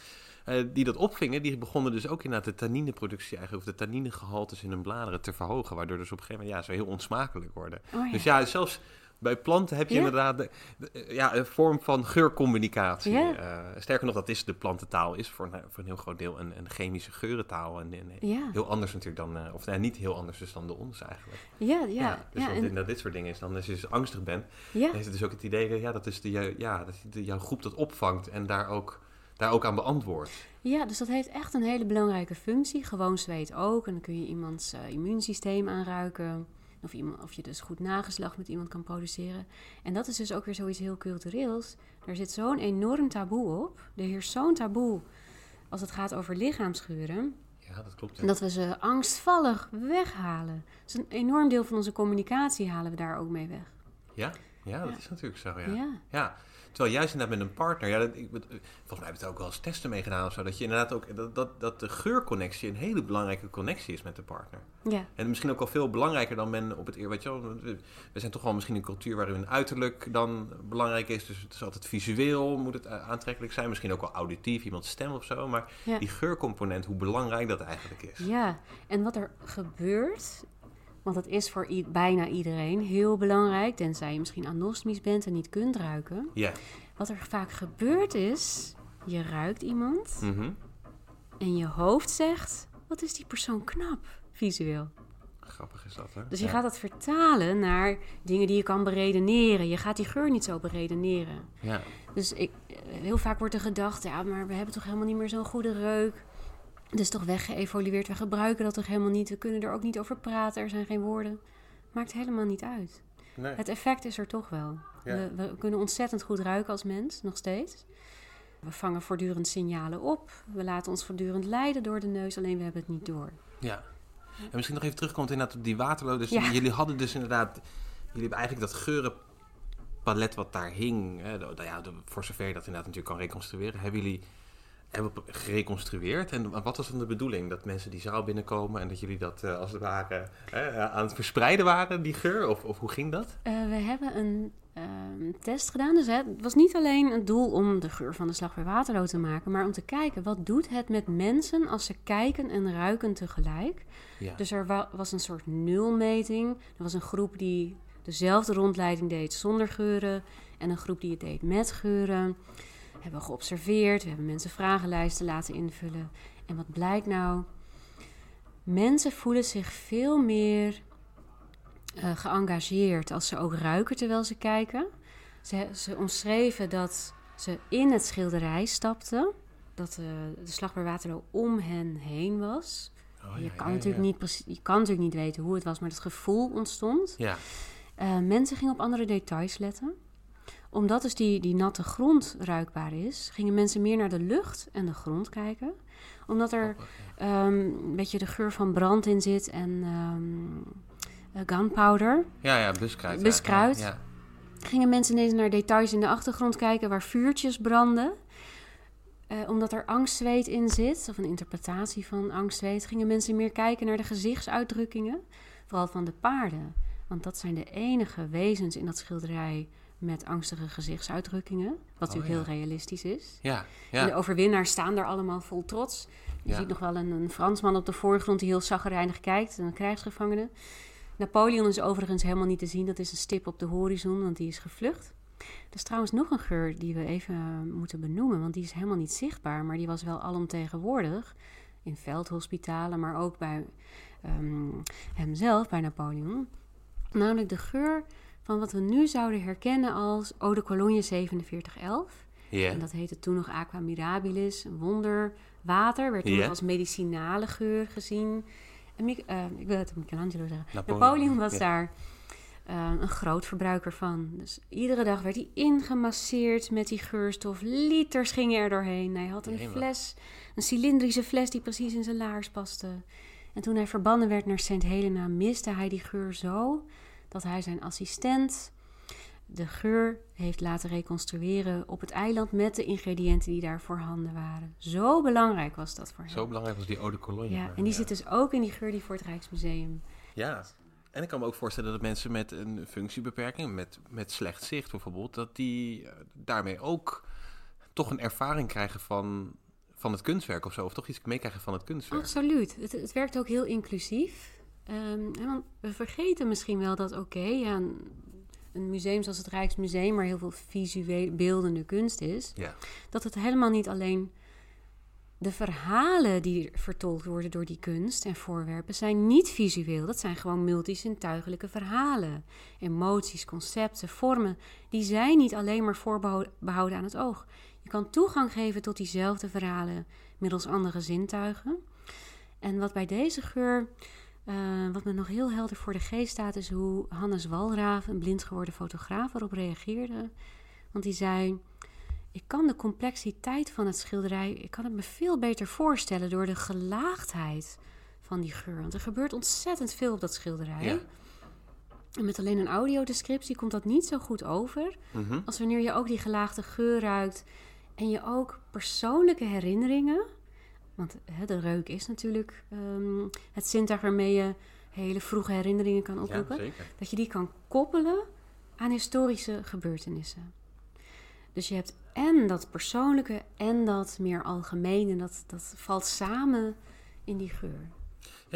[SPEAKER 2] eh, die dat opvingen, die begonnen dus ook inderdaad de tannineproductie eigenlijk, of de tanninegehaltes in hun bladeren te verhogen, waardoor dus op een gegeven moment ja, ze heel onsmakelijk worden.
[SPEAKER 3] Oh, ja.
[SPEAKER 2] Dus ja, zelfs bij planten heb je
[SPEAKER 3] Ja.
[SPEAKER 2] inderdaad de- de- ja, een vorm van geurcommunicatie.
[SPEAKER 3] Ja.
[SPEAKER 2] Eh, sterker nog, dat is de plantentaal is voor een, voor een heel groot deel een, een chemische geurentaal. En, en
[SPEAKER 3] Ja,
[SPEAKER 2] heel anders natuurlijk dan, eh, of nou, niet heel anders dus dan de onze eigenlijk.
[SPEAKER 3] ja, ja.
[SPEAKER 2] dus
[SPEAKER 3] en-
[SPEAKER 2] dat dit soort dingen is, dan als je dus angstig bent, dan heeft het dus ook het idee dat, ja, dat is de, ja, dat de, jouw groep dat opvangt en daar ook, daar ook aan beantwoordt.
[SPEAKER 3] Ja, dus dat heeft echt een hele belangrijke functie. Gewoon zweet ook. En dan kun je iemands eh, immuunsysteem aanruiken. Of, iemand, of je dus goed nageslacht met iemand kan produceren. En dat is dus ook weer zoiets heel cultureels. Daar zit zo'n enorm taboe op. Er heerst zo'n taboe als het gaat over lichaamsgeuren.
[SPEAKER 2] Ja, dat klopt.
[SPEAKER 3] En dat we ze angstvallig weghalen. Dus een enorm deel van onze communicatie halen we daar ook mee weg.
[SPEAKER 2] Ja, ja, dat
[SPEAKER 3] Ja.
[SPEAKER 2] is natuurlijk zo,
[SPEAKER 3] Ja,
[SPEAKER 2] ja. Ja, terwijl juist inderdaad met een partner, ja, dat, ik, volgens mij hebben we het ook wel eens testen mee gedaan of zo, dat je inderdaad ook, dat, dat, dat de geurconnectie een hele belangrijke connectie is met de partner.
[SPEAKER 3] ja.
[SPEAKER 2] En misschien ook wel veel belangrijker dan men op het eer, weet je wel, we- zijn toch wel misschien een cultuur waarin een uiterlijk dan belangrijk is, dus het is altijd visueel, moet het eh, aantrekkelijk zijn, misschien ook wel auditief, iemands stem of zo, maar
[SPEAKER 3] Ja.
[SPEAKER 2] die geurcomponent, hoe belangrijk dat eigenlijk is.
[SPEAKER 3] Ja, en wat er gebeurt, want dat is voor bijna iedereen heel belangrijk, tenzij je misschien anosmisch bent en niet kunt ruiken.
[SPEAKER 2] Ja.
[SPEAKER 3] Wat er vaak gebeurt is, je ruikt iemand
[SPEAKER 2] Mhm.
[SPEAKER 3] en je hoofd zegt, wat is die persoon knap, visueel.
[SPEAKER 2] Grappig is dat, hè?
[SPEAKER 3] Dus je
[SPEAKER 2] Ja.
[SPEAKER 3] gaat dat vertalen naar dingen die je kan beredeneren. Je gaat die geur niet zo beredeneren.
[SPEAKER 2] Ja.
[SPEAKER 3] Dus ik, eh, heel vaak wordt er gedacht, ja, maar we hebben toch helemaal niet meer zo'n goede reuk. Is toch weggeëvolueerd, we gebruiken dat toch helemaal niet. We kunnen er ook niet over praten, er zijn geen woorden. Maakt helemaal niet uit.
[SPEAKER 2] Nee.
[SPEAKER 3] Het effect is er toch wel.
[SPEAKER 2] Ja.
[SPEAKER 3] We, we kunnen ontzettend goed ruiken als mens, nog steeds. We vangen voortdurend signalen op. We laten ons voortdurend leiden door de neus, alleen we hebben het niet door.
[SPEAKER 2] Ja. En misschien nog even terugkomt inderdaad op die Waterloo. Dus
[SPEAKER 3] Ja.
[SPEAKER 2] jullie hadden dus inderdaad... Jullie hebben eigenlijk dat geurenpalet wat daar hing... Hè, nou ja, de- voor zover je dat inderdaad natuurlijk kan reconstrueren... hebben jullie hebben gereconstrueerd. En wat was dan de bedoeling? Dat mensen die zaal binnenkomen... en dat jullie dat eh, als het ware hè, aan het verspreiden waren, die geur? Of, of hoe ging dat?
[SPEAKER 3] Eh, we hebben een ehm, test gedaan. Dus hè, het was niet alleen het doel om de geur van de slag bij Waterloo te maken, maar om te kijken wat doet het met mensen als ze kijken en ruiken tegelijk.
[SPEAKER 2] Ja.
[SPEAKER 3] Dus er wa- was een soort nulmeting. Er was een groep die dezelfde rondleiding deed zonder geuren en een groep die het deed met geuren. Hebben we geobserveerd, we hebben mensen vragenlijsten laten invullen. En wat blijkt nou? Mensen voelen zich veel meer eh, geëngageerd als ze ook ruiken terwijl ze kijken. Ze, ze omschreven dat ze in het schilderij stapten. Dat eh, de slag bij Waterloo om hen heen was.
[SPEAKER 2] Oh,
[SPEAKER 3] je, kan
[SPEAKER 2] ja,
[SPEAKER 3] natuurlijk
[SPEAKER 2] ja.
[SPEAKER 3] Niet je kan natuurlijk niet weten hoe het was, maar het gevoel ontstond.
[SPEAKER 2] Ja,
[SPEAKER 3] Eh, mensen gingen op andere details letten. Omdat dus die, die natte grond ruikbaar is, gingen mensen meer naar de lucht en de grond kijken. Omdat er ehm, een beetje de geur van brand in zit en ehm, eh, gunpowder.
[SPEAKER 2] Ja, ja, buskruid.
[SPEAKER 3] Buskruid.
[SPEAKER 2] Ja,
[SPEAKER 3] Gingen mensen ineens naar details in de achtergrond kijken waar vuurtjes branden. Eh, omdat er angstzweet in zit, of een interpretatie van angstzweet, gingen mensen meer kijken naar de gezichtsuitdrukkingen. Vooral van de paarden. Want dat zijn de enige wezens in dat schilderij met angstige gezichtsuitdrukkingen. Wat
[SPEAKER 2] Oh,
[SPEAKER 3] natuurlijk
[SPEAKER 2] ja.
[SPEAKER 3] heel realistisch is.
[SPEAKER 2] ja.
[SPEAKER 3] En de
[SPEAKER 2] ja.
[SPEAKER 3] overwinnaars staan daar allemaal vol trots. Je
[SPEAKER 2] Ja.
[SPEAKER 3] ziet nog wel een, een Fransman op de voorgrond die heel zaggerijnig kijkt. Een krijgsgevangene. Napoleon is overigens helemaal niet te zien. Dat is een stip op de horizon, want die is gevlucht. Er is trouwens nog een geur die we even eh, moeten benoemen. Want die is helemaal niet zichtbaar. Maar die was wel alomtegenwoordig. In veldhospitalen, maar ook bij ehm, hemzelf, bij Napoleon. Namelijk de geur van wat we nu zouden herkennen als Eau de Cologne 4711.
[SPEAKER 2] Ja.
[SPEAKER 3] En dat heette toen nog Aqua Mirabilis, een wonderwater. Werd toen als medicinale geur gezien. En eh, ik wil het Michelangelo zeggen.
[SPEAKER 2] Napoleon,
[SPEAKER 3] Napoleon, was daar eh, een groot verbruiker van. Dus iedere dag werd hij ingemasseerd met die geurstof. Liters gingen er doorheen. Hij had een fles, een cilindrische fles die precies in zijn laars paste. En toen hij verbannen werd naar St. Helena, miste hij die geur zo dat hij zijn assistent de geur heeft laten reconstrueren op het eiland met de ingrediënten die daar voorhanden waren. Zo belangrijk was dat voor hem.
[SPEAKER 2] Zo belangrijk was die Eau de Cologne.
[SPEAKER 3] ja, en die zit dus ook in die geur die voor het Rijksmuseum.
[SPEAKER 2] Ja, en ik kan me ook voorstellen dat mensen met een functiebeperking, met, met slecht zicht bijvoorbeeld, dat die eh, daarmee ook toch een ervaring krijgen van, van het kunstwerk of zo. Of toch iets meekrijgen van het kunstwerk.
[SPEAKER 3] Absoluut. Het, het werkt ook heel inclusief. Want we vergeten misschien wel dat, oké, ja, een museum zoals het Rijksmuseum, waar heel veel visueel beeldende kunst is,
[SPEAKER 2] Ja.
[SPEAKER 3] dat het helemaal niet alleen de verhalen die vertolkt worden door die kunst en voorwerpen zijn niet visueel. Dat zijn gewoon multisintuigelijke verhalen. Emoties, concepten, vormen, die zijn niet alleen maar voorbehouden aan het oog. Je kan toegang geven tot diezelfde verhalen middels andere zintuigen. En wat bij deze geur, eh, wat me nog heel helder voor de geest staat, is hoe Hannes Walraaf, een blind geworden fotograaf, erop reageerde. Want die zei: Ik kan de complexiteit van het schilderij, ik kan het me veel beter voorstellen door de gelaagdheid van die geur. Want er gebeurt ontzettend veel op dat schilderij.
[SPEAKER 2] Ja.
[SPEAKER 3] En met alleen een audiodescriptie komt dat niet zo goed over.
[SPEAKER 2] Mhm.
[SPEAKER 3] Als wanneer je ook die gelaagde geur ruikt en je ook persoonlijke herinneringen. Want hè, de reuk is natuurlijk ehm, het zintuig waarmee je hele vroege herinneringen kan oproepen. dat je die kan koppelen aan historische gebeurtenissen. Dus je hebt en dat persoonlijke en dat meer algemene, dat, dat valt samen in die geur.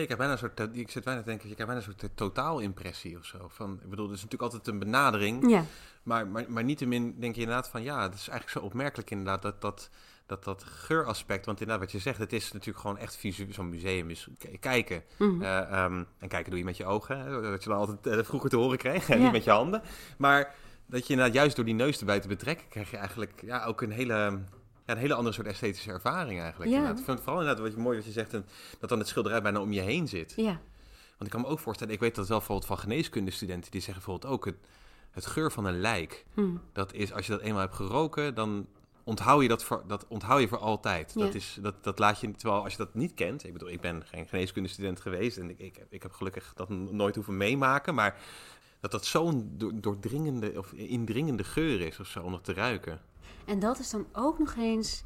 [SPEAKER 2] Ik heb bijna een soort, ik zit bijna te denken, ik heb bijna een soort totaalimpressie of zo. Van, ik bedoel, het is natuurlijk altijd een benadering.
[SPEAKER 3] Ja,
[SPEAKER 2] Maar, maar, maar niettemin denk je inderdaad van ja, het is eigenlijk zo opmerkelijk inderdaad dat dat, dat, dat geuraspect. Want inderdaad, wat je zegt, het is natuurlijk gewoon echt visueel. Zo'n museum is kijken.
[SPEAKER 3] Mhm.
[SPEAKER 2] Eh, ehm, en kijken doe je met je ogen, hè, dat je dan altijd eh, vroeger te horen kreeg, en (laughs) niet met je handen. Maar dat je inderdaad juist door die neus erbij te betrekken, krijg je eigenlijk ja, ook een hele, ja, een hele andere soort esthetische ervaring eigenlijk.
[SPEAKER 3] Ja.
[SPEAKER 2] Inderdaad. Vooral inderdaad wat je, mooi wat je zegt, en dat dan het schilderij bijna om je heen zit.
[SPEAKER 3] ja,
[SPEAKER 2] Want ik kan me ook voorstellen, ik weet dat wel bijvoorbeeld van geneeskundestudenten, die zeggen bijvoorbeeld ook het, het geur van een lijk.
[SPEAKER 3] Hm.
[SPEAKER 2] Dat is, als je dat eenmaal hebt geroken, dan onthoud je dat voor, dat onthoud je voor altijd.
[SPEAKER 3] Ja.
[SPEAKER 2] Dat, is, dat, dat laat je, terwijl als je dat niet kent, ik bedoel, ik ben geen geneeskundestudent geweest en ik, ik, heb- ik heb gelukkig dat nooit hoeven meemaken, maar dat dat zo'n do- doordringende of indringende geur is of zo om dat te ruiken.
[SPEAKER 3] En dat is dan ook nog eens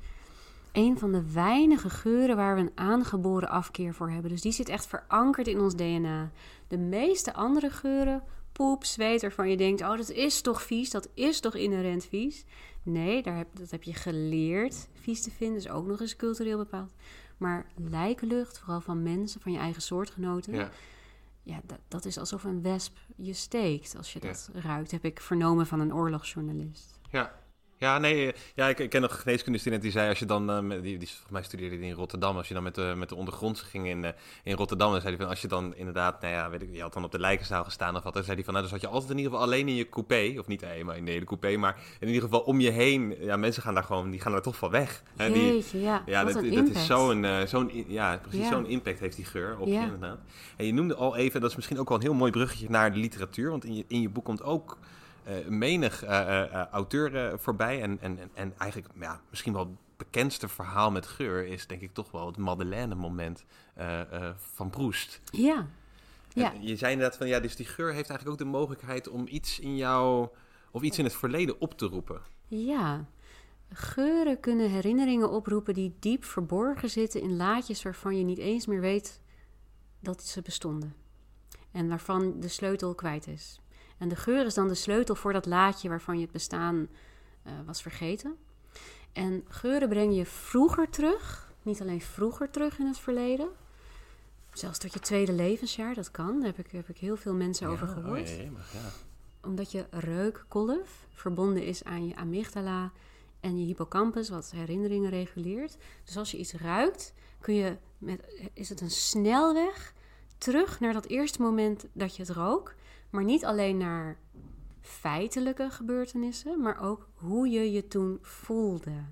[SPEAKER 3] een van de weinige geuren waar we een aangeboren afkeer voor hebben. Dus die zit echt verankerd in ons DNA. De meeste andere geuren, poep, zweet, waarvan je denkt: oh, dat is toch vies, dat is toch inherent vies. Nee, daar heb, dat heb je geleerd vies te vinden, is ook nog eens cultureel bepaald. Maar lijkenlucht, vooral van mensen, van je eigen soortgenoten,
[SPEAKER 2] Ja.
[SPEAKER 3] ja, dat, dat is alsof een wesp je steekt als je
[SPEAKER 2] Ja.
[SPEAKER 3] dat ruikt. Heb ik vernomen van een oorlogsjournalist.
[SPEAKER 2] Ja. Ja, nee, ja, ik, ik ken nog een geneeskundestudent die zei als je dan, eh, die, die volgens mij studeerde die in Rotterdam, als je dan met de, met de ondergrondse ging in, eh, in Rotterdam, dan zei hij van als je dan inderdaad, nou ja, weet ik, je had dan op de lijkenzaal gestaan of wat, dan zei hij van nou, dan zat je altijd in ieder geval alleen in je coupé, of niet helemaal in de hele coupé, maar in ieder geval om je heen, ja, mensen gaan daar gewoon, die gaan er toch van weg. Hè, die,
[SPEAKER 3] Jeetje, ja.
[SPEAKER 2] ja, dat, is zo'n, eh, zo'n, ja, precies
[SPEAKER 3] Ja.
[SPEAKER 2] zo'n impact heeft die geur op
[SPEAKER 3] Ja.
[SPEAKER 2] je inderdaad. En je noemde al even, dat is misschien ook wel een heel mooi bruggetje naar de literatuur, want in je, in je boek komt ook menig eh, eh, eh, auteur eh, voorbij. En, en, en, en eigenlijk ja, misschien wel het bekendste verhaal met geur is denk ik toch wel het Madeleine-moment eh, eh, van Proest.
[SPEAKER 3] Ja, ja.
[SPEAKER 2] En je zei inderdaad van ja, dus die geur heeft eigenlijk ook de mogelijkheid om iets in jou of iets in het verleden op te roepen.
[SPEAKER 3] ja. Geuren kunnen herinneringen oproepen die diep verborgen zitten in laadjes waarvan je niet eens meer weet dat ze bestonden. En waarvan de sleutel kwijt is. En de geur is dan de sleutel voor dat laadje waarvan je het bestaan eh, was vergeten. En geuren brengen je vroeger terug, niet alleen vroeger terug in het verleden. Zelfs tot je tweede levensjaar, dat kan. Daar heb ik, heb ik heel veel mensen over gehoord
[SPEAKER 2] Oh, ja, jemig, ja.
[SPEAKER 3] omdat je reukkolf verbonden is aan je amygdala en je hippocampus, wat herinneringen reguleert. Dus als je iets ruikt, kun je met, is het een snelweg terug naar dat eerste moment dat je het rook. Maar niet alleen naar feitelijke gebeurtenissen, maar ook hoe je je toen voelde.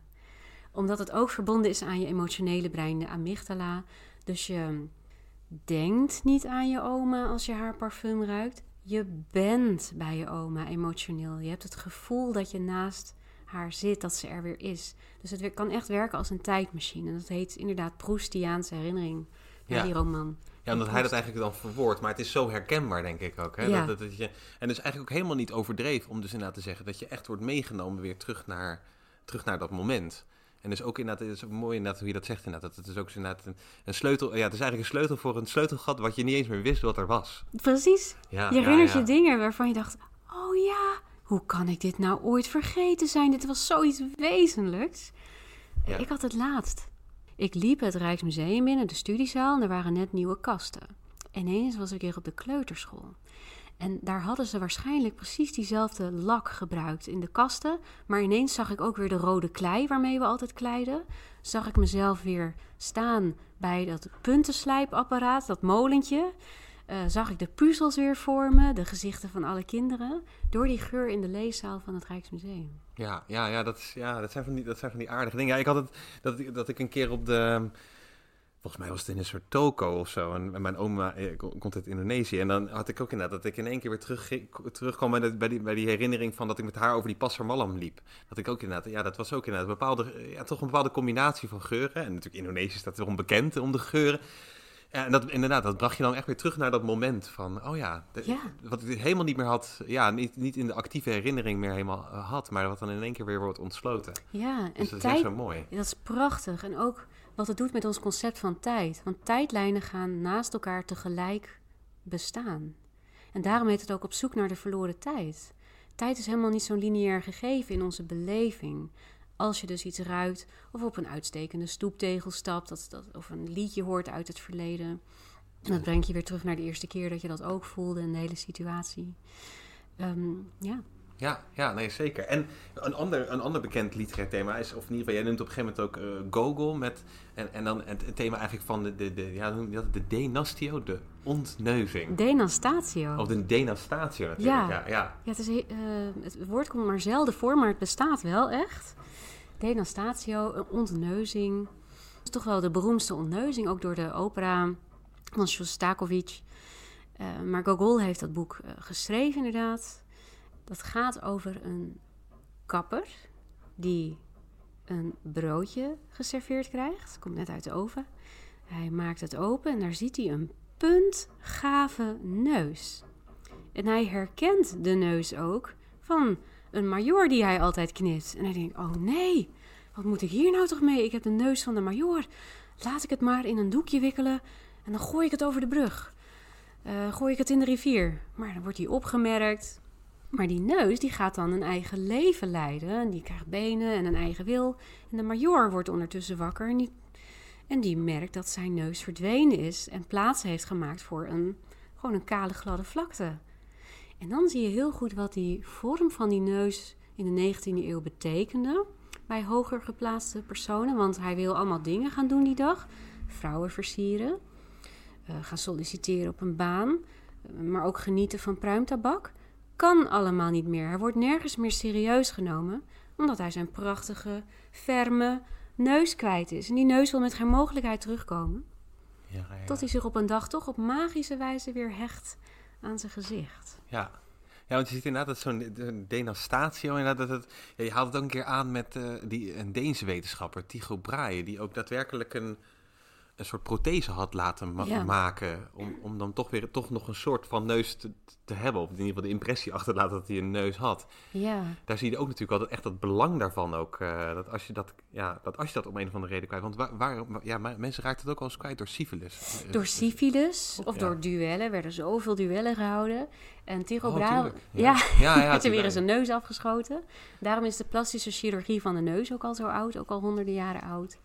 [SPEAKER 3] Omdat het ook verbonden is aan je emotionele brein, de amygdala. Dus je denkt niet aan je oma als je haar parfum ruikt. Je bent bij je oma emotioneel. Je hebt het gevoel dat je naast haar zit, dat ze er weer is. Dus het kan echt werken als een tijdmachine. En dat heet inderdaad Proustiaanse herinnering. Ja. die roman.
[SPEAKER 2] Ja, omdat hij dat eigenlijk dan verwoordt. Maar het is zo herkenbaar, denk ik ook. Hè?
[SPEAKER 3] Ja.
[SPEAKER 2] Dat, dat, dat je, en het is eigenlijk ook helemaal niet overdreven om dus inderdaad te zeggen dat je echt wordt meegenomen weer terug naar, terug naar dat moment. En dus ook inderdaad, het is ook mooi inderdaad hoe je dat zegt inderdaad. Dat het is ook inderdaad een, een sleutel, ja, het is eigenlijk een sleutel voor een sleutelgat wat je niet eens meer wist wat er was.
[SPEAKER 3] Precies.
[SPEAKER 2] Ja,
[SPEAKER 3] Je herinnert
[SPEAKER 2] ja.
[SPEAKER 3] je dingen waarvan je dacht: oh ja, hoe kan ik dit nou ooit vergeten zijn? Dit was zoiets wezenlijks. Ik had het laatst. Ik liep het Rijksmuseum binnen, de studiezaal, en er waren net nieuwe kasten. En ineens was ik weer op de kleuterschool. En daar hadden ze waarschijnlijk precies diezelfde lak gebruikt in de kasten. Maar ineens zag ik ook weer de rode klei waarmee we altijd kleiden. Zag ik mezelf weer staan bij dat puntenslijpapparaat, dat molentje. Uh, zag ik de puzzels weer vormen, de gezichten van alle kinderen. Door die geur in de leeszaal van het Rijksmuseum.
[SPEAKER 2] Ja, ja, ja, dat, is, ja dat, zijn van die, dat zijn van die aardige dingen. Ja, ik had het dat, dat ik een keer op de Volgens mij was het in een soort toko of zo. En mijn oma eh, komt uit Indonesië. En dan had ik ook inderdaad dat ik in één keer weer terug, terugkwam bij, bij, die, bij die herinnering van dat ik met haar over die Passer Malam liep. Dat ik ook inderdaad, ja, dat was ook inderdaad een bepaalde, ja, toch een bepaalde combinatie van geuren. En natuurlijk Indonesië staat erom bekend om de geuren. Ja, en dat, inderdaad, dat bracht je dan echt weer terug naar dat moment van, oh ja, wat ik helemaal niet meer had, ja, niet, niet in de actieve herinnering meer helemaal eh, had, maar wat dan in één keer weer wordt ontsloten.
[SPEAKER 3] Ja, en
[SPEAKER 2] dus dat
[SPEAKER 3] tijd,
[SPEAKER 2] is echt zo mooi.
[SPEAKER 3] Dat is prachtig. En ook wat het doet met ons concept van tijd. Want tijdlijnen gaan naast elkaar tegelijk bestaan. En daarom heet het ook op zoek naar de verloren tijd. Tijd is helemaal niet zo'n lineair gegeven in onze beleving. Als je dus iets ruikt of op een uitstekende stoeptegel stapt, dat, dat, of een liedje hoort uit het verleden. En dat brengt je weer terug naar de eerste keer dat je dat ook voelde in de hele situatie. Ehm, ja.
[SPEAKER 2] Ja, ja, nee, zeker. En een ander, een ander bekend literair thema is, of in ieder geval, jij noemt op een gegeven moment ook uh, Gogol met, en, en dan het, thema eigenlijk van de, de, de, ja, de denastio, de ontneuzing.
[SPEAKER 3] Denastatio.
[SPEAKER 2] Of de denastatio natuurlijk, ja. Ja,
[SPEAKER 3] ja. ja het, is, uh, het woord komt maar zelden voor, maar het bestaat wel echt. Denastatio, een ontneuzing. Dat is toch wel de beroemdste ontneuzing, ook door de opera van Shostakovich. Uh, maar Gogol heeft dat boek geschreven inderdaad. Dat gaat over een kapper die een broodje geserveerd krijgt. Komt net uit de oven. Hij maakt het open en daar ziet hij een puntgave neus. En hij herkent de neus ook van een major die hij altijd knipt. En hij denkt: Oh nee, wat moet ik hier nou toch mee? Ik heb de neus van de major. Laat ik het maar in een doekje wikkelen en dan gooi ik het over de brug. Uh, gooi ik het in de rivier. Maar dan wordt hij opgemerkt. Maar die neus die gaat dan een eigen leven leiden. Die krijgt benen en een eigen wil. En de major wordt ondertussen wakker en die, en die merkt dat zijn neus verdwenen is en plaats heeft gemaakt voor een, gewoon een kale gladde vlakte. En dan zie je heel goed wat die vorm van die neus in de 19e eeuw betekende bij hoger geplaatste personen. Want hij wil allemaal dingen gaan doen die dag. Vrouwen versieren, uh, gaan solliciteren op een baan, maar ook genieten van pruimtabak kan allemaal niet meer. Hij wordt nergens meer serieus genomen, omdat hij zijn prachtige, ferme neus kwijt is. En die neus wil met geen mogelijkheid terugkomen. Ja, ja. Tot hij zich op een dag toch op magische wijze weer hecht aan zijn gezicht.
[SPEAKER 2] Ja, ja, want je ziet inderdaad dat zo'n denastatio, inderdaad, dat het, je haalt het ook een keer aan met uh, die, een Deense wetenschapper, Tycho Brahe, die ook daadwerkelijk een, een soort prothese had laten maken. Om, om dan toch weer toch nog een soort van neus te, te hebben. Of in ieder geval de impressie (laughs) achterlaten dat hij een neus had.
[SPEAKER 3] Ja.
[SPEAKER 2] Daar zie je ook natuurlijk altijd echt het belang daarvan ook. Uh, dat, als je dat, ja, dat als je dat om een of andere reden kwijt. Want waar, waar ja, mensen raakten het ook al eens kwijt door syfilis.
[SPEAKER 3] Door syfilis of door duellen. Er werden zoveel duellen gehouden. En Tycho oh, Brahe, ja, ja, ja, (laughs) werd er weer eens een neus afgeschoten. Daarom is de plastische chirurgie van de neus ook al zo oud. Ook al honderden jaren oud.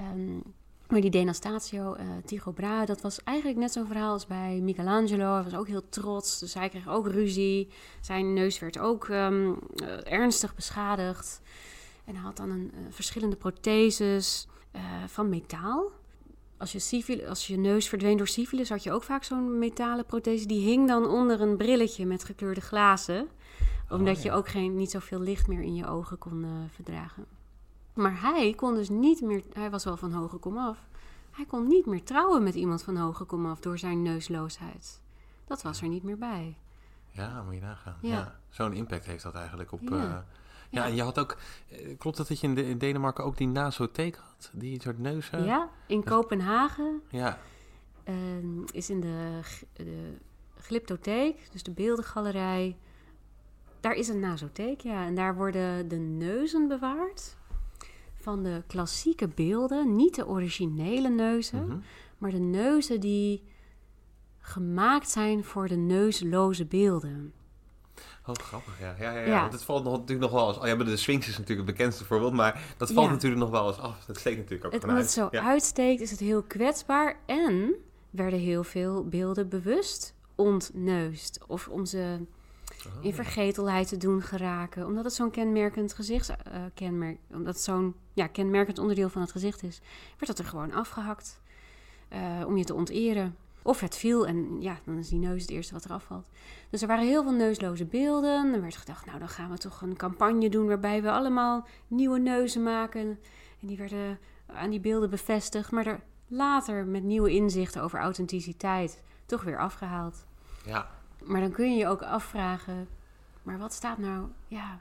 [SPEAKER 3] Um, maar die Denastatio, uh, Tycho Brahe, dat was eigenlijk net zo'n verhaal als bij Michelangelo. Hij was ook heel trots, dus hij kreeg ook ruzie. Zijn neus werd ook um, uh, ernstig beschadigd. En hij had dan een, uh, verschillende protheses van metaal. Als je, syfilis, als je neus verdween door syfilis, had je ook vaak zo'n metalen prothese. Die hing dan onder een brilletje met gekleurde glazen. Omdat oh, ja. je ook geen, niet zoveel licht meer in je ogen kon verdragen. Maar hij kon dus niet meer, hij was wel van hoge kom af. Hij kon niet meer trouwen met iemand van hoge kom af door zijn neusloosheid. Dat was er niet meer bij.
[SPEAKER 2] Ja, moet je nagaan. Ja. Zo'n impact heeft dat eigenlijk op. Ja. Uh, ja, en je had ook. Eh, klopt dat dat je in, de, in Denemarken ook die nasotheek had? Die soort neus.
[SPEAKER 3] Ja, in Kopenhagen.
[SPEAKER 2] Ja.
[SPEAKER 3] Uh, is in de, de Glyptotheek, dus de beeldengalerij. Daar is een nasotheek, ja. En daar worden de neuzen bewaard van de klassieke beelden, niet de originele neuzen, mhm. maar de neuzen die gemaakt zijn voor de neusloze beelden.
[SPEAKER 2] Oh, grappig, ja. Ja, ja, ja. Want het valt nog, natuurlijk nog wel eens... Oh, ja, de Sphinx is natuurlijk het bekendste voorbeeld, maar dat valt natuurlijk nog wel eens af. Dat steekt natuurlijk ook
[SPEAKER 3] het, Omdat het zo uitsteekt, is het heel kwetsbaar. En werden heel veel beelden bewust ontneust. Of om ze in vergetelheid te doen geraken. Omdat het zo'n kenmerkend gezichtskenmerk, omdat het zo'n ja, kenmerkend onderdeel van het gezicht is, werd dat er gewoon afgehakt. eh, om je te onteren. Of het viel en ja, dan is die neus het eerste wat er afvalt. Dus er waren heel veel neusloze beelden. Er werd gedacht, nou dan gaan we toch een campagne doen waarbij we allemaal nieuwe neuzen maken. En die werden aan die beelden bevestigd. Maar er later met nieuwe inzichten over authenticiteit toch weer afgehaald.
[SPEAKER 2] Ja,
[SPEAKER 3] Maar dan kun je je ook afvragen, maar wat staat nou ja,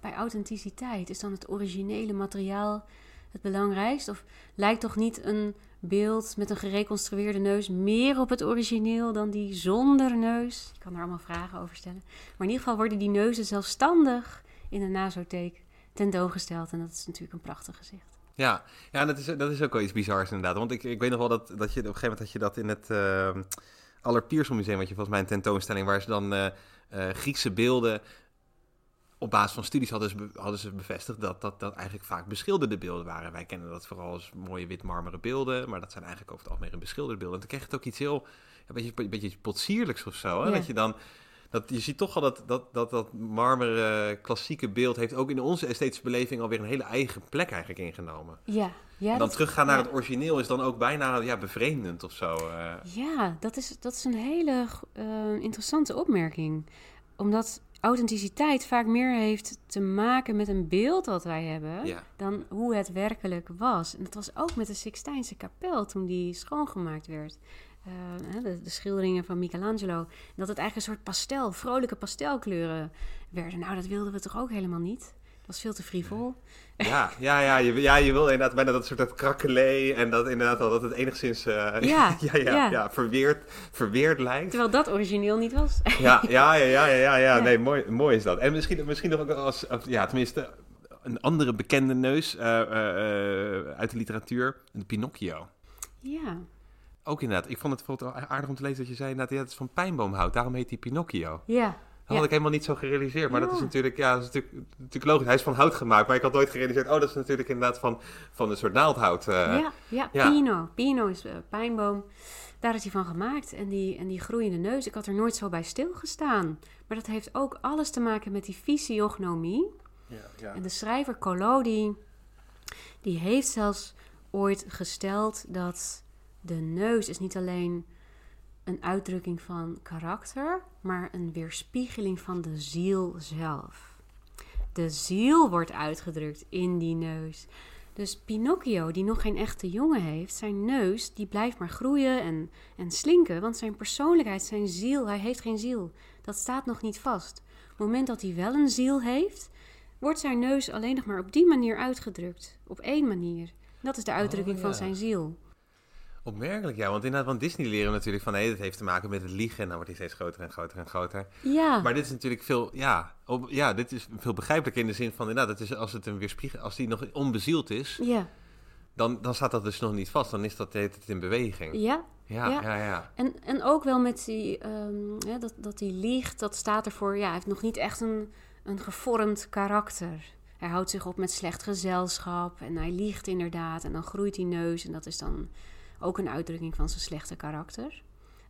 [SPEAKER 3] bij authenticiteit? Is dan het originele materiaal het belangrijkst? Of lijkt toch niet een beeld met een gereconstrueerde neus meer op het origineel dan die zonder neus? Je kan er allemaal vragen over stellen. Maar in ieder geval worden die neuzen zelfstandig in de nasotheek tentoongesteld. En dat is natuurlijk een prachtig gezicht.
[SPEAKER 2] ja. ja dat, is, dat is ook wel iets bizars inderdaad. Want ik, ik weet nog wel dat, dat je op een gegeven moment had je dat in het uh, Allerpiersel Museum, wat je volgens mij een tentoonstelling waar ze dan uh, uh, Griekse beelden op basis van studies hadden ze, hadden ze bevestigd dat, dat dat eigenlijk vaak beschilderde beelden waren. Wij kennen dat vooral als mooie wit-marmeren beelden, maar dat zijn eigenlijk over het algemeen beschilderde beelden. En toen kreeg het ook iets heel, een beetje, een beetje potsierlijks of zo. Hè?
[SPEAKER 3] Ja.
[SPEAKER 2] Dat je dan, dat, je ziet toch al dat dat, dat, dat marmeren klassieke beeld heeft ook in onze esthetische beleving alweer een hele eigen plek eigenlijk ingenomen.
[SPEAKER 3] Ja, ja.
[SPEAKER 2] en dan
[SPEAKER 3] dat-
[SPEAKER 2] teruggaan naar
[SPEAKER 3] ja.
[SPEAKER 2] het origineel is dan ook bijna ja, bevreemdend of zo. eh.
[SPEAKER 3] Ja, dat is, dat is een hele eh, interessante opmerking. Omdat authenticiteit vaak meer heeft te maken met een beeld dat wij hebben...
[SPEAKER 2] ja.
[SPEAKER 3] dan hoe het werkelijk was. En dat was ook met de Sixtijnse kapel toen die schoongemaakt werd. Eh, hè, de, de schilderingen van Michelangelo. Dat het eigenlijk een soort pastel, vrolijke pastelkleuren werden. Nou, dat wilden we toch ook helemaal niet? Dat was veel te frivol.
[SPEAKER 2] Ja, ja, ja, je, ja, je wil inderdaad bijna dat soort dat en dat inderdaad al dat het enigszins eh, (laughs)
[SPEAKER 3] Ja, (laughs)
[SPEAKER 2] ja, ja,
[SPEAKER 3] ja.
[SPEAKER 2] ja, verweerd, verweerd lijkt.
[SPEAKER 3] Terwijl dat origineel niet was. (laughs)
[SPEAKER 2] Ja, ja, ja, ja, ja, ja, nee, mooi, mooi is dat. En misschien, misschien nog ook als, ja, tenminste, een andere bekende neus eh, eh, uit de literatuur, de Pinocchio.
[SPEAKER 3] ja,
[SPEAKER 2] Ook inderdaad, ik vond het bijvoorbeeld wel aardig om te lezen dat je zei, inderdaad, ja, het is van pijnboomhout, daarom heet hij Pinocchio.
[SPEAKER 3] ja.
[SPEAKER 2] Dat had ik helemaal niet zo gerealiseerd, maar dat is
[SPEAKER 3] Ja.
[SPEAKER 2] natuurlijk, ja, dat is natuurlijk, natuurlijk logisch. Hij is van hout gemaakt, maar ik had nooit gerealiseerd, oh, dat is natuurlijk inderdaad van, van een soort naaldhout. eh.
[SPEAKER 3] ja, ja,
[SPEAKER 2] ja.
[SPEAKER 3] Pino. Pino is eh, pijnboom. Daar is hij van gemaakt. En die, en die groeiende neus, ik had er nooit zo bij stilgestaan. Maar dat heeft ook alles te maken met die fysiognomie. En de schrijver Collodi, die heeft zelfs ooit gesteld dat de neus is niet alleen een uitdrukking van karakter, maar een weerspiegeling van de ziel zelf. De ziel wordt uitgedrukt in die neus. Dus Pinocchio, die nog geen echte jongen heeft, zijn neus, die blijft maar groeien en, en slinken. Want zijn persoonlijkheid, zijn ziel, hij heeft geen ziel. Dat staat nog niet vast. Op het moment dat hij wel een ziel heeft, wordt zijn neus alleen nog maar op die manier uitgedrukt. Op één manier. Dat is de uitdrukking
[SPEAKER 2] Oh,
[SPEAKER 3] van zijn ziel.
[SPEAKER 2] Opmerkelijk, ja, want inderdaad, van Disney leren we natuurlijk van, hé, dat heeft te maken met het liegen, en dan wordt hij steeds groter en groter en groter.
[SPEAKER 3] Ja,
[SPEAKER 2] Maar dit is natuurlijk veel, ja, op, ja, dit is veel begrijpelijker in de zin van, inderdaad, het is, als het een weerspiegel, als die nog onbezield is,
[SPEAKER 3] ja,
[SPEAKER 2] dan, dan staat dat dus nog niet vast, dan is dat tijd in beweging.
[SPEAKER 3] ja.
[SPEAKER 2] Ja,
[SPEAKER 3] Ja.
[SPEAKER 2] ja, ja.
[SPEAKER 3] En, en ook wel met die, ehm, hè, dat, dat hij liegt, dat staat ervoor, ja, hij heeft nog niet echt een, een gevormd karakter. Hij houdt zich op met slecht gezelschap en hij liegt inderdaad. En dan groeit die neus en dat is dan ook een uitdrukking van zijn slechte karakter.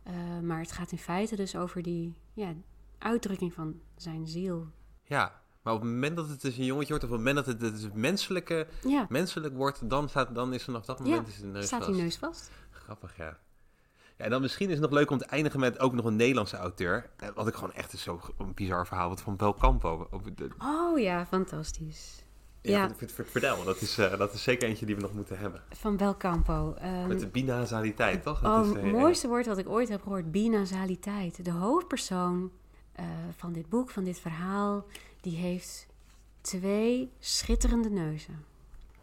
[SPEAKER 3] Eh, maar het gaat in feite dus over die ja, uitdrukking van zijn ziel.
[SPEAKER 2] Ja, maar op het moment dat het dus een jongetje wordt, of op het moment dat het, het menselijke,
[SPEAKER 3] Ja,
[SPEAKER 2] menselijk wordt, dan, staat, dan is er vanaf dat moment is de neus
[SPEAKER 3] staat
[SPEAKER 2] vast.
[SPEAKER 3] die neus vast.
[SPEAKER 2] Grappig, ja. Ja, en dan misschien is het nog leuk om te eindigen met ook nog een Nederlandse auteur. Eh, Wat ik gewoon echt is zo een bizar verhaal, wat van Belkampo. Over de-
[SPEAKER 3] Oh ja, fantastisch.
[SPEAKER 2] Ja,
[SPEAKER 3] Ja.
[SPEAKER 2] ver- ver- vertel, dat is, eh, dat is zeker eentje die we nog moeten hebben.
[SPEAKER 3] Van Belcampo. Ehm,
[SPEAKER 2] Met de binasaliteit, toch? Dat
[SPEAKER 3] Oh,
[SPEAKER 2] is,
[SPEAKER 3] het mooiste woord wat ik ooit heb gehoord, binasaliteit. De hoofdpersoon eh, van dit boek, van dit verhaal, die heeft twee schitterende neuzen.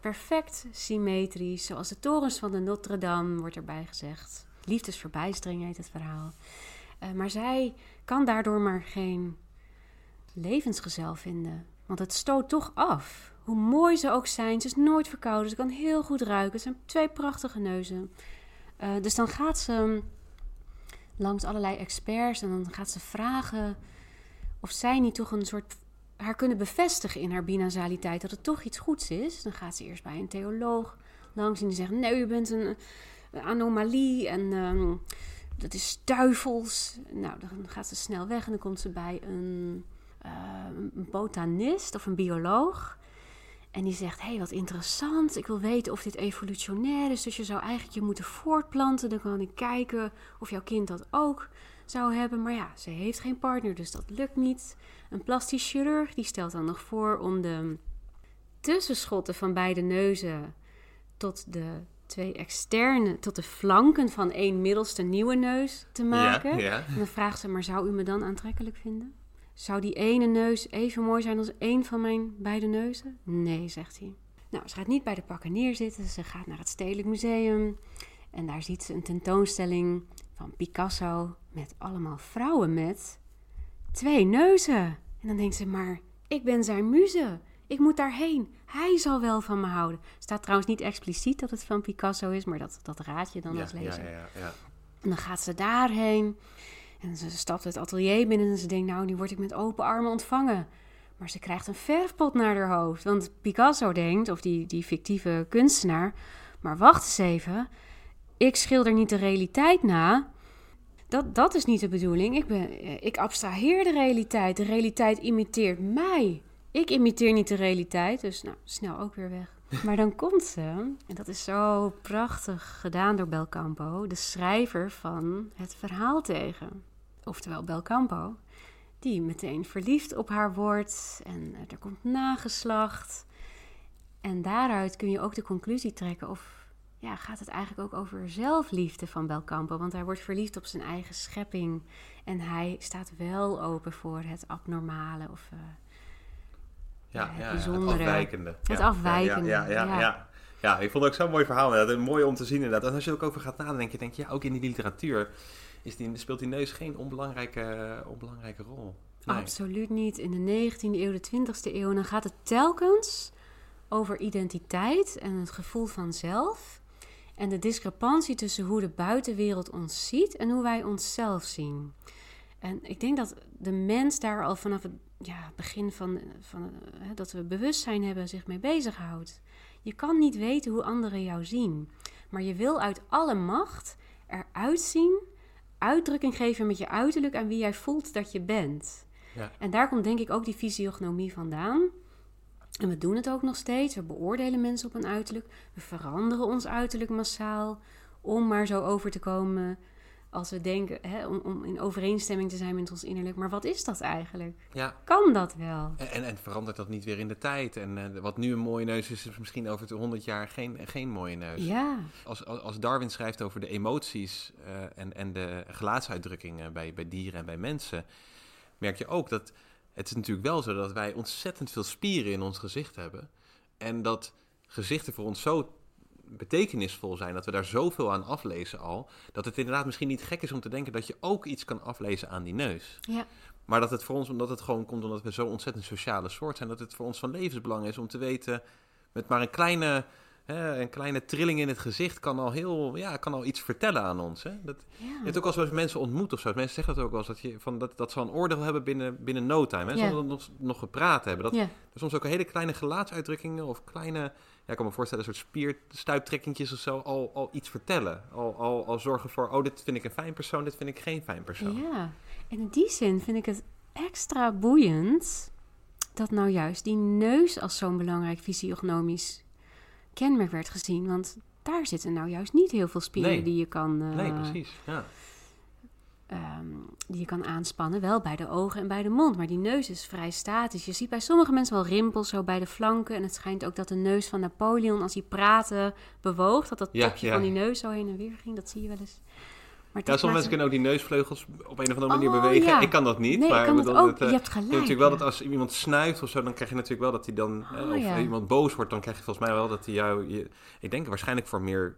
[SPEAKER 3] Perfect symmetrisch, zoals de torens van de Notre Dame, wordt erbij gezegd. Liefdesverbijstering heet het verhaal. Eh, maar zij kan daardoor maar geen levensgezel vinden. Want het stoot toch af. Hoe mooi ze ook zijn, ze is nooit verkouden. Ze kan heel goed ruiken. Het zijn twee prachtige neuzen. Eh, dus dan gaat ze langs allerlei experts en dan gaat ze vragen of zij niet toch een soort haar kunnen bevestigen in haar binasaliteit dat het toch iets goeds is. Dan gaat ze eerst bij een theoloog langs en die zegt: Nee, u bent een, anomalie en ehm, dat is duivels. Nou, dan gaat ze snel weg en dan komt ze bij een, uh, een botanist of een bioloog. En die zegt, hé, hey, wat interessant. Ik wil weten of dit evolutionair is. Dus je zou eigenlijk je moeten voortplanten. Dan kan ik kijken of jouw kind dat ook zou hebben. Maar ja, ze heeft geen partner, dus dat lukt niet. Een plastisch chirurg die stelt dan nog voor om de tussenschotten van beide neuzen tot de twee externe, tot de flanken van één middelste nieuwe neus te maken.
[SPEAKER 2] Ja,
[SPEAKER 3] En dan vraagt ze, maar zou u me dan aantrekkelijk vinden? Zou die ene neus even mooi zijn als één van mijn beide neuzen? Nee, zegt hij. Nou, ze gaat niet bij de pakken neerzitten. Ze gaat naar het Stedelijk Museum. En daar ziet ze een tentoonstelling van Picasso met allemaal vrouwen met twee neuzen. En dan denkt ze, maar ik ben zijn muze. Ik moet daarheen. Hij zal wel van me houden. Staat trouwens niet expliciet dat het van Picasso is, maar dat, dat raad je dan
[SPEAKER 2] ja,
[SPEAKER 3] als lezer.
[SPEAKER 2] Ja, ja, ja.
[SPEAKER 3] En dan gaat ze daarheen. En ze stapt het atelier binnen en ze denkt, nou, nu word ik met open armen ontvangen. Maar ze krijgt een verfpot naar haar hoofd. Want Picasso denkt, of die, die fictieve kunstenaar, maar wacht eens even. Ik schilder niet de realiteit na. Dat, dat is niet de bedoeling. Ik, ben, ik abstraheer de realiteit. De realiteit imiteert mij. Ik imiteer niet de realiteit, dus nou, snel ook weer weg. (laughs) Maar dan komt ze, en dat is zo prachtig gedaan door Belcampo, de schrijver van het verhaal tegen. Oftewel Belcampo, die meteen verliefd op haar wordt en er komt nageslacht. En daaruit kun je ook de conclusie trekken of ja, gaat het eigenlijk ook over zelfliefde van Belcampo. Want hij wordt verliefd op zijn eigen schepping en hij staat wel open voor het abnormale of... Uh,
[SPEAKER 2] ja, ja, het afwijkende.
[SPEAKER 3] Het afwijkende,
[SPEAKER 2] ja. Ja, ja, ja, ja. ik vond het ook zo'n mooi verhaal. Inderdaad. Mooi om te zien inderdaad. En als je er ook over gaat nadenken, denk je, ja, ook in die literatuur is die, speelt die neus geen onbelangrijke, onbelangrijke rol.
[SPEAKER 3] Absoluut niet. In de 19e eeuw, de 20e eeuw, dan gaat het telkens over identiteit en het gevoel van zelf. En de discrepantie tussen hoe de buitenwereld ons ziet en hoe wij onszelf zien. En ik denk dat de mens daar al vanaf het ja, begin van, van hè, dat we bewustzijn hebben zich mee bezighoudt. Je kan niet weten hoe anderen jou zien, maar je wil uit alle macht eruit zien, uitdrukking geven met je uiterlijk aan wie jij voelt dat je bent.
[SPEAKER 2] Ja.
[SPEAKER 3] En daar komt denk ik ook die fysiognomie vandaan. En we doen het ook nog steeds. We beoordelen mensen op een uiterlijk. We veranderen ons uiterlijk massaal om maar zo over te komen als we denken, hè, om, om, in overeenstemming te zijn met ons innerlijk. Maar wat is dat eigenlijk?
[SPEAKER 2] Ja.
[SPEAKER 3] Kan dat wel?
[SPEAKER 2] En, en, en verandert dat niet weer in de tijd? En uh, wat nu een mooie neus is, is misschien over 100 jaar geen, geen mooie neus.
[SPEAKER 3] Ja.
[SPEAKER 2] Als, als Darwin schrijft over de emoties uh, en, en de gelaatsuitdrukkingen bij, bij dieren en bij mensen, merk je ook dat het is natuurlijk wel zo dat wij ontzettend veel spieren in ons gezicht hebben. En dat gezichten voor ons zo betekenisvol zijn, dat we daar zoveel aan aflezen al, dat het inderdaad misschien niet gek is om te denken dat je ook iets kan aflezen aan die neus.
[SPEAKER 3] Ja.
[SPEAKER 2] Maar dat het voor ons, omdat het gewoon komt omdat we zo ontzettend sociale soort zijn, dat het voor ons van levensbelang is om te weten, met maar een kleine, hè, een kleine trilling in het gezicht kan al heel, ja, kan al iets vertellen aan ons. Hè? Dat,
[SPEAKER 3] Ja.
[SPEAKER 2] Je hebt ook als mensen ontmoet of zo. Mensen zeggen dat ook wel eens, dat, je, van, dat, dat ze een oordeel hebben binnen, binnen no time. Hè?
[SPEAKER 3] Ja.
[SPEAKER 2] Zonder nog, nog gepraat hebben. Dat,
[SPEAKER 3] Ja.
[SPEAKER 2] soms ook hele kleine gelaatsuitdrukkingen of kleine, ja, ik kan me voorstellen, een soort spierstuiptrekkingjes of zo, al, al iets vertellen. Al, al, al zorgen voor, oh, dit vind ik een fijn persoon, dit vind ik geen fijn persoon.
[SPEAKER 3] Ja, en in die zin vind ik het extra boeiend dat nou juist die neus als zo'n belangrijk fysiognomisch kenmerk werd gezien. Want daar zitten nou juist niet heel veel spieren
[SPEAKER 2] Nee.
[SPEAKER 3] die je kan, eh,
[SPEAKER 2] Nee, precies. Ja.
[SPEAKER 3] Ehm, die je kan aanspannen. Wel bij de ogen en bij de mond, maar die neus is vrij statisch. Je ziet bij sommige mensen wel rimpels zo bij de flanken. En het schijnt ook dat de neus van Napoleon, als hij praatte, bewoog. Dat dat
[SPEAKER 2] Ja,
[SPEAKER 3] topje
[SPEAKER 2] ja.
[SPEAKER 3] van die neus zo heen en weer ging. Dat zie je wel eens. Maar
[SPEAKER 2] Ja, sommige mensen kunnen ook die neusvleugels op een of andere manier
[SPEAKER 3] Oh,
[SPEAKER 2] bewegen.
[SPEAKER 3] ja.
[SPEAKER 2] Ik kan dat niet.
[SPEAKER 3] Nee, ik
[SPEAKER 2] maar
[SPEAKER 3] kan
[SPEAKER 2] ik
[SPEAKER 3] het
[SPEAKER 2] bedoel,
[SPEAKER 3] ook.
[SPEAKER 2] eh,
[SPEAKER 3] Je hebt gelijk,
[SPEAKER 2] natuurlijk wel dat als iemand snuift of zo, dan krijg je natuurlijk wel dat hij dan... eh,
[SPEAKER 3] Oh,
[SPEAKER 2] of
[SPEAKER 3] ja.
[SPEAKER 2] iemand boos wordt, dan krijg je volgens mij wel dat hij jou... Je, ik denk waarschijnlijk voor meer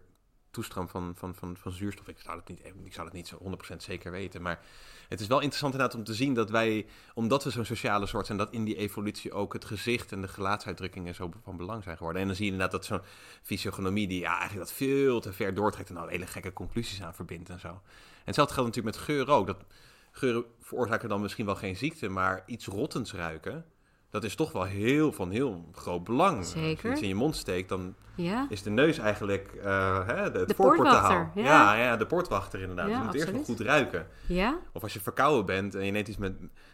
[SPEAKER 2] toestroom van, van, van, van zuurstof. Ik zou, het niet, ik zou het niet zo 100% zeker weten. Maar het is wel interessant inderdaad om te zien dat wij... Omdat we zo'n sociale soort zijn, dat in die evolutie ook het gezicht en de gelaatsuitdrukkingen zo van belang zijn geworden. En dan zie je inderdaad dat zo'n fysiognomie die ja, eigenlijk dat veel te ver doortrekt... en nou hele gekke conclusies aan verbindt en zo. En hetzelfde geldt natuurlijk met geuren ook. Dat geuren veroorzaken dan misschien wel geen ziekte, maar iets rottends ruiken dat is toch wel heel van heel groot belang. Als je
[SPEAKER 3] Zeker.
[SPEAKER 2] iets in je mond steekt, dan
[SPEAKER 3] Ja,
[SPEAKER 2] is de neus eigenlijk eh, hè, het
[SPEAKER 3] De
[SPEAKER 2] voorportaal.
[SPEAKER 3] ja.
[SPEAKER 2] ja, ja, de poortwachter inderdaad.
[SPEAKER 3] Ja,
[SPEAKER 2] je moet eerst
[SPEAKER 3] absoluut.
[SPEAKER 2] goed ruiken.
[SPEAKER 3] ja,
[SPEAKER 2] Of als je verkouden bent en je neemt iets met...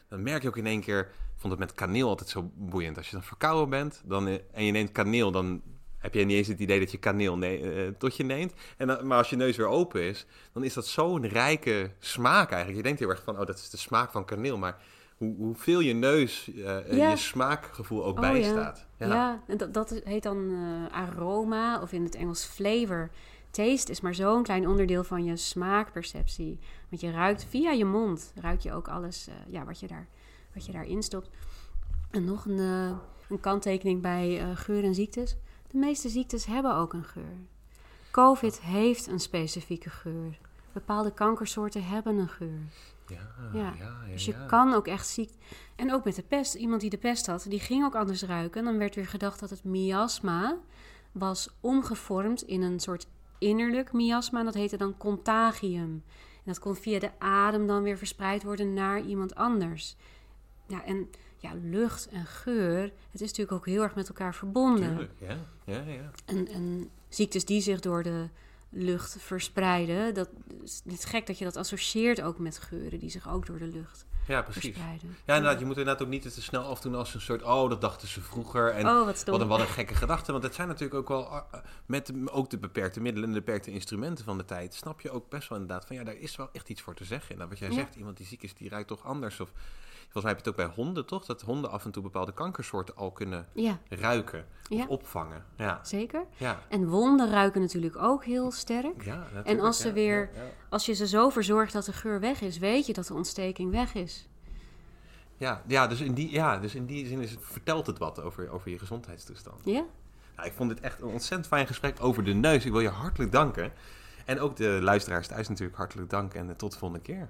[SPEAKER 2] Dan merk je ook in één keer... Ik vond het met kaneel altijd zo boeiend. Als je dan verkouden bent dan, eh, en je neemt kaneel... dan heb je niet eens het idee dat je kaneel ne- eh, tot je neemt. En dan, maar als je neus weer open is... dan is dat zo'n rijke smaak eigenlijk. Je denkt heel erg van... oh, dat is de smaak van kaneel. Maar hoe, hoeveel je neus eh,
[SPEAKER 3] Ja.
[SPEAKER 2] je smaakgevoel ook
[SPEAKER 3] Oh,
[SPEAKER 2] bijstaat.
[SPEAKER 3] ja. Ja, en dat, dat heet dan eh, aroma of in het Engels flavor. Taste is maar zo'n klein onderdeel van je smaakperceptie. Want je ruikt via je mond, ruik je ook alles eh, ja, wat, je daar, wat je daarin stopt. En nog een, een kanttekening bij geur en ziektes. De meeste ziektes hebben ook een geur. COVID heeft een specifieke geur. Bepaalde kankersoorten hebben een geur.
[SPEAKER 2] Ja,
[SPEAKER 3] Ja,
[SPEAKER 2] ja, ja,
[SPEAKER 3] Dus je
[SPEAKER 2] ja.
[SPEAKER 3] kan ook echt ziek. En ook met de pest. Iemand die de pest had, die ging ook anders ruiken. En dan werd weer gedacht dat het miasma was omgevormd in een soort innerlijk miasma. En dat heette dan contagium. En dat kon via de adem dan weer verspreid worden naar iemand anders. Ja, en ja, lucht en geur, het is natuurlijk ook heel erg met elkaar verbonden.
[SPEAKER 2] Tuurlijk, ja, ja, ja.
[SPEAKER 3] En, en ziektes die zich door de lucht verspreiden, dat is niet gek dat je dat associeert ook met geuren die zich ook door de lucht
[SPEAKER 2] Ja, precies.
[SPEAKER 3] verspreiden.
[SPEAKER 2] Ja, inderdaad, je moet inderdaad ook niet het te snel afdoen als een soort... oh, dat dachten ze vroeger. En
[SPEAKER 3] oh, wat stom.
[SPEAKER 2] wat, een, wat een gekke gedachte. Want het zijn natuurlijk ook wel... ah, met ook de beperkte middelen en de beperkte instrumenten van de tijd... snap je ook best wel inderdaad van... ja, daar is wel echt iets voor te zeggen. Nou, wat jij
[SPEAKER 3] Ja.
[SPEAKER 2] zegt, iemand die ziek is, die ruikt toch anders. Of volgens mij heb je het ook bij honden, toch? Dat honden af en toe bepaalde kankersoorten al kunnen
[SPEAKER 3] Ja,
[SPEAKER 2] ruiken of
[SPEAKER 3] Ja.
[SPEAKER 2] opvangen. Ja,
[SPEAKER 3] zeker.
[SPEAKER 2] ja.
[SPEAKER 3] En wonden ruiken natuurlijk ook heel sterk.
[SPEAKER 2] ja
[SPEAKER 3] En als ze weer-. Als je ze zo verzorgt dat de geur weg is, weet je dat de ontsteking weg is.
[SPEAKER 2] Ja, ja, dus in die, ja, dus in die zin is het, vertelt het wat over, over je gezondheidstoestand.
[SPEAKER 3] Ja?
[SPEAKER 2] Nou, ik vond dit echt een ontzettend fijn gesprek over de neus. Ik wil je hartelijk danken. En ook de luisteraars thuis natuurlijk hartelijk dank. En tot de volgende keer.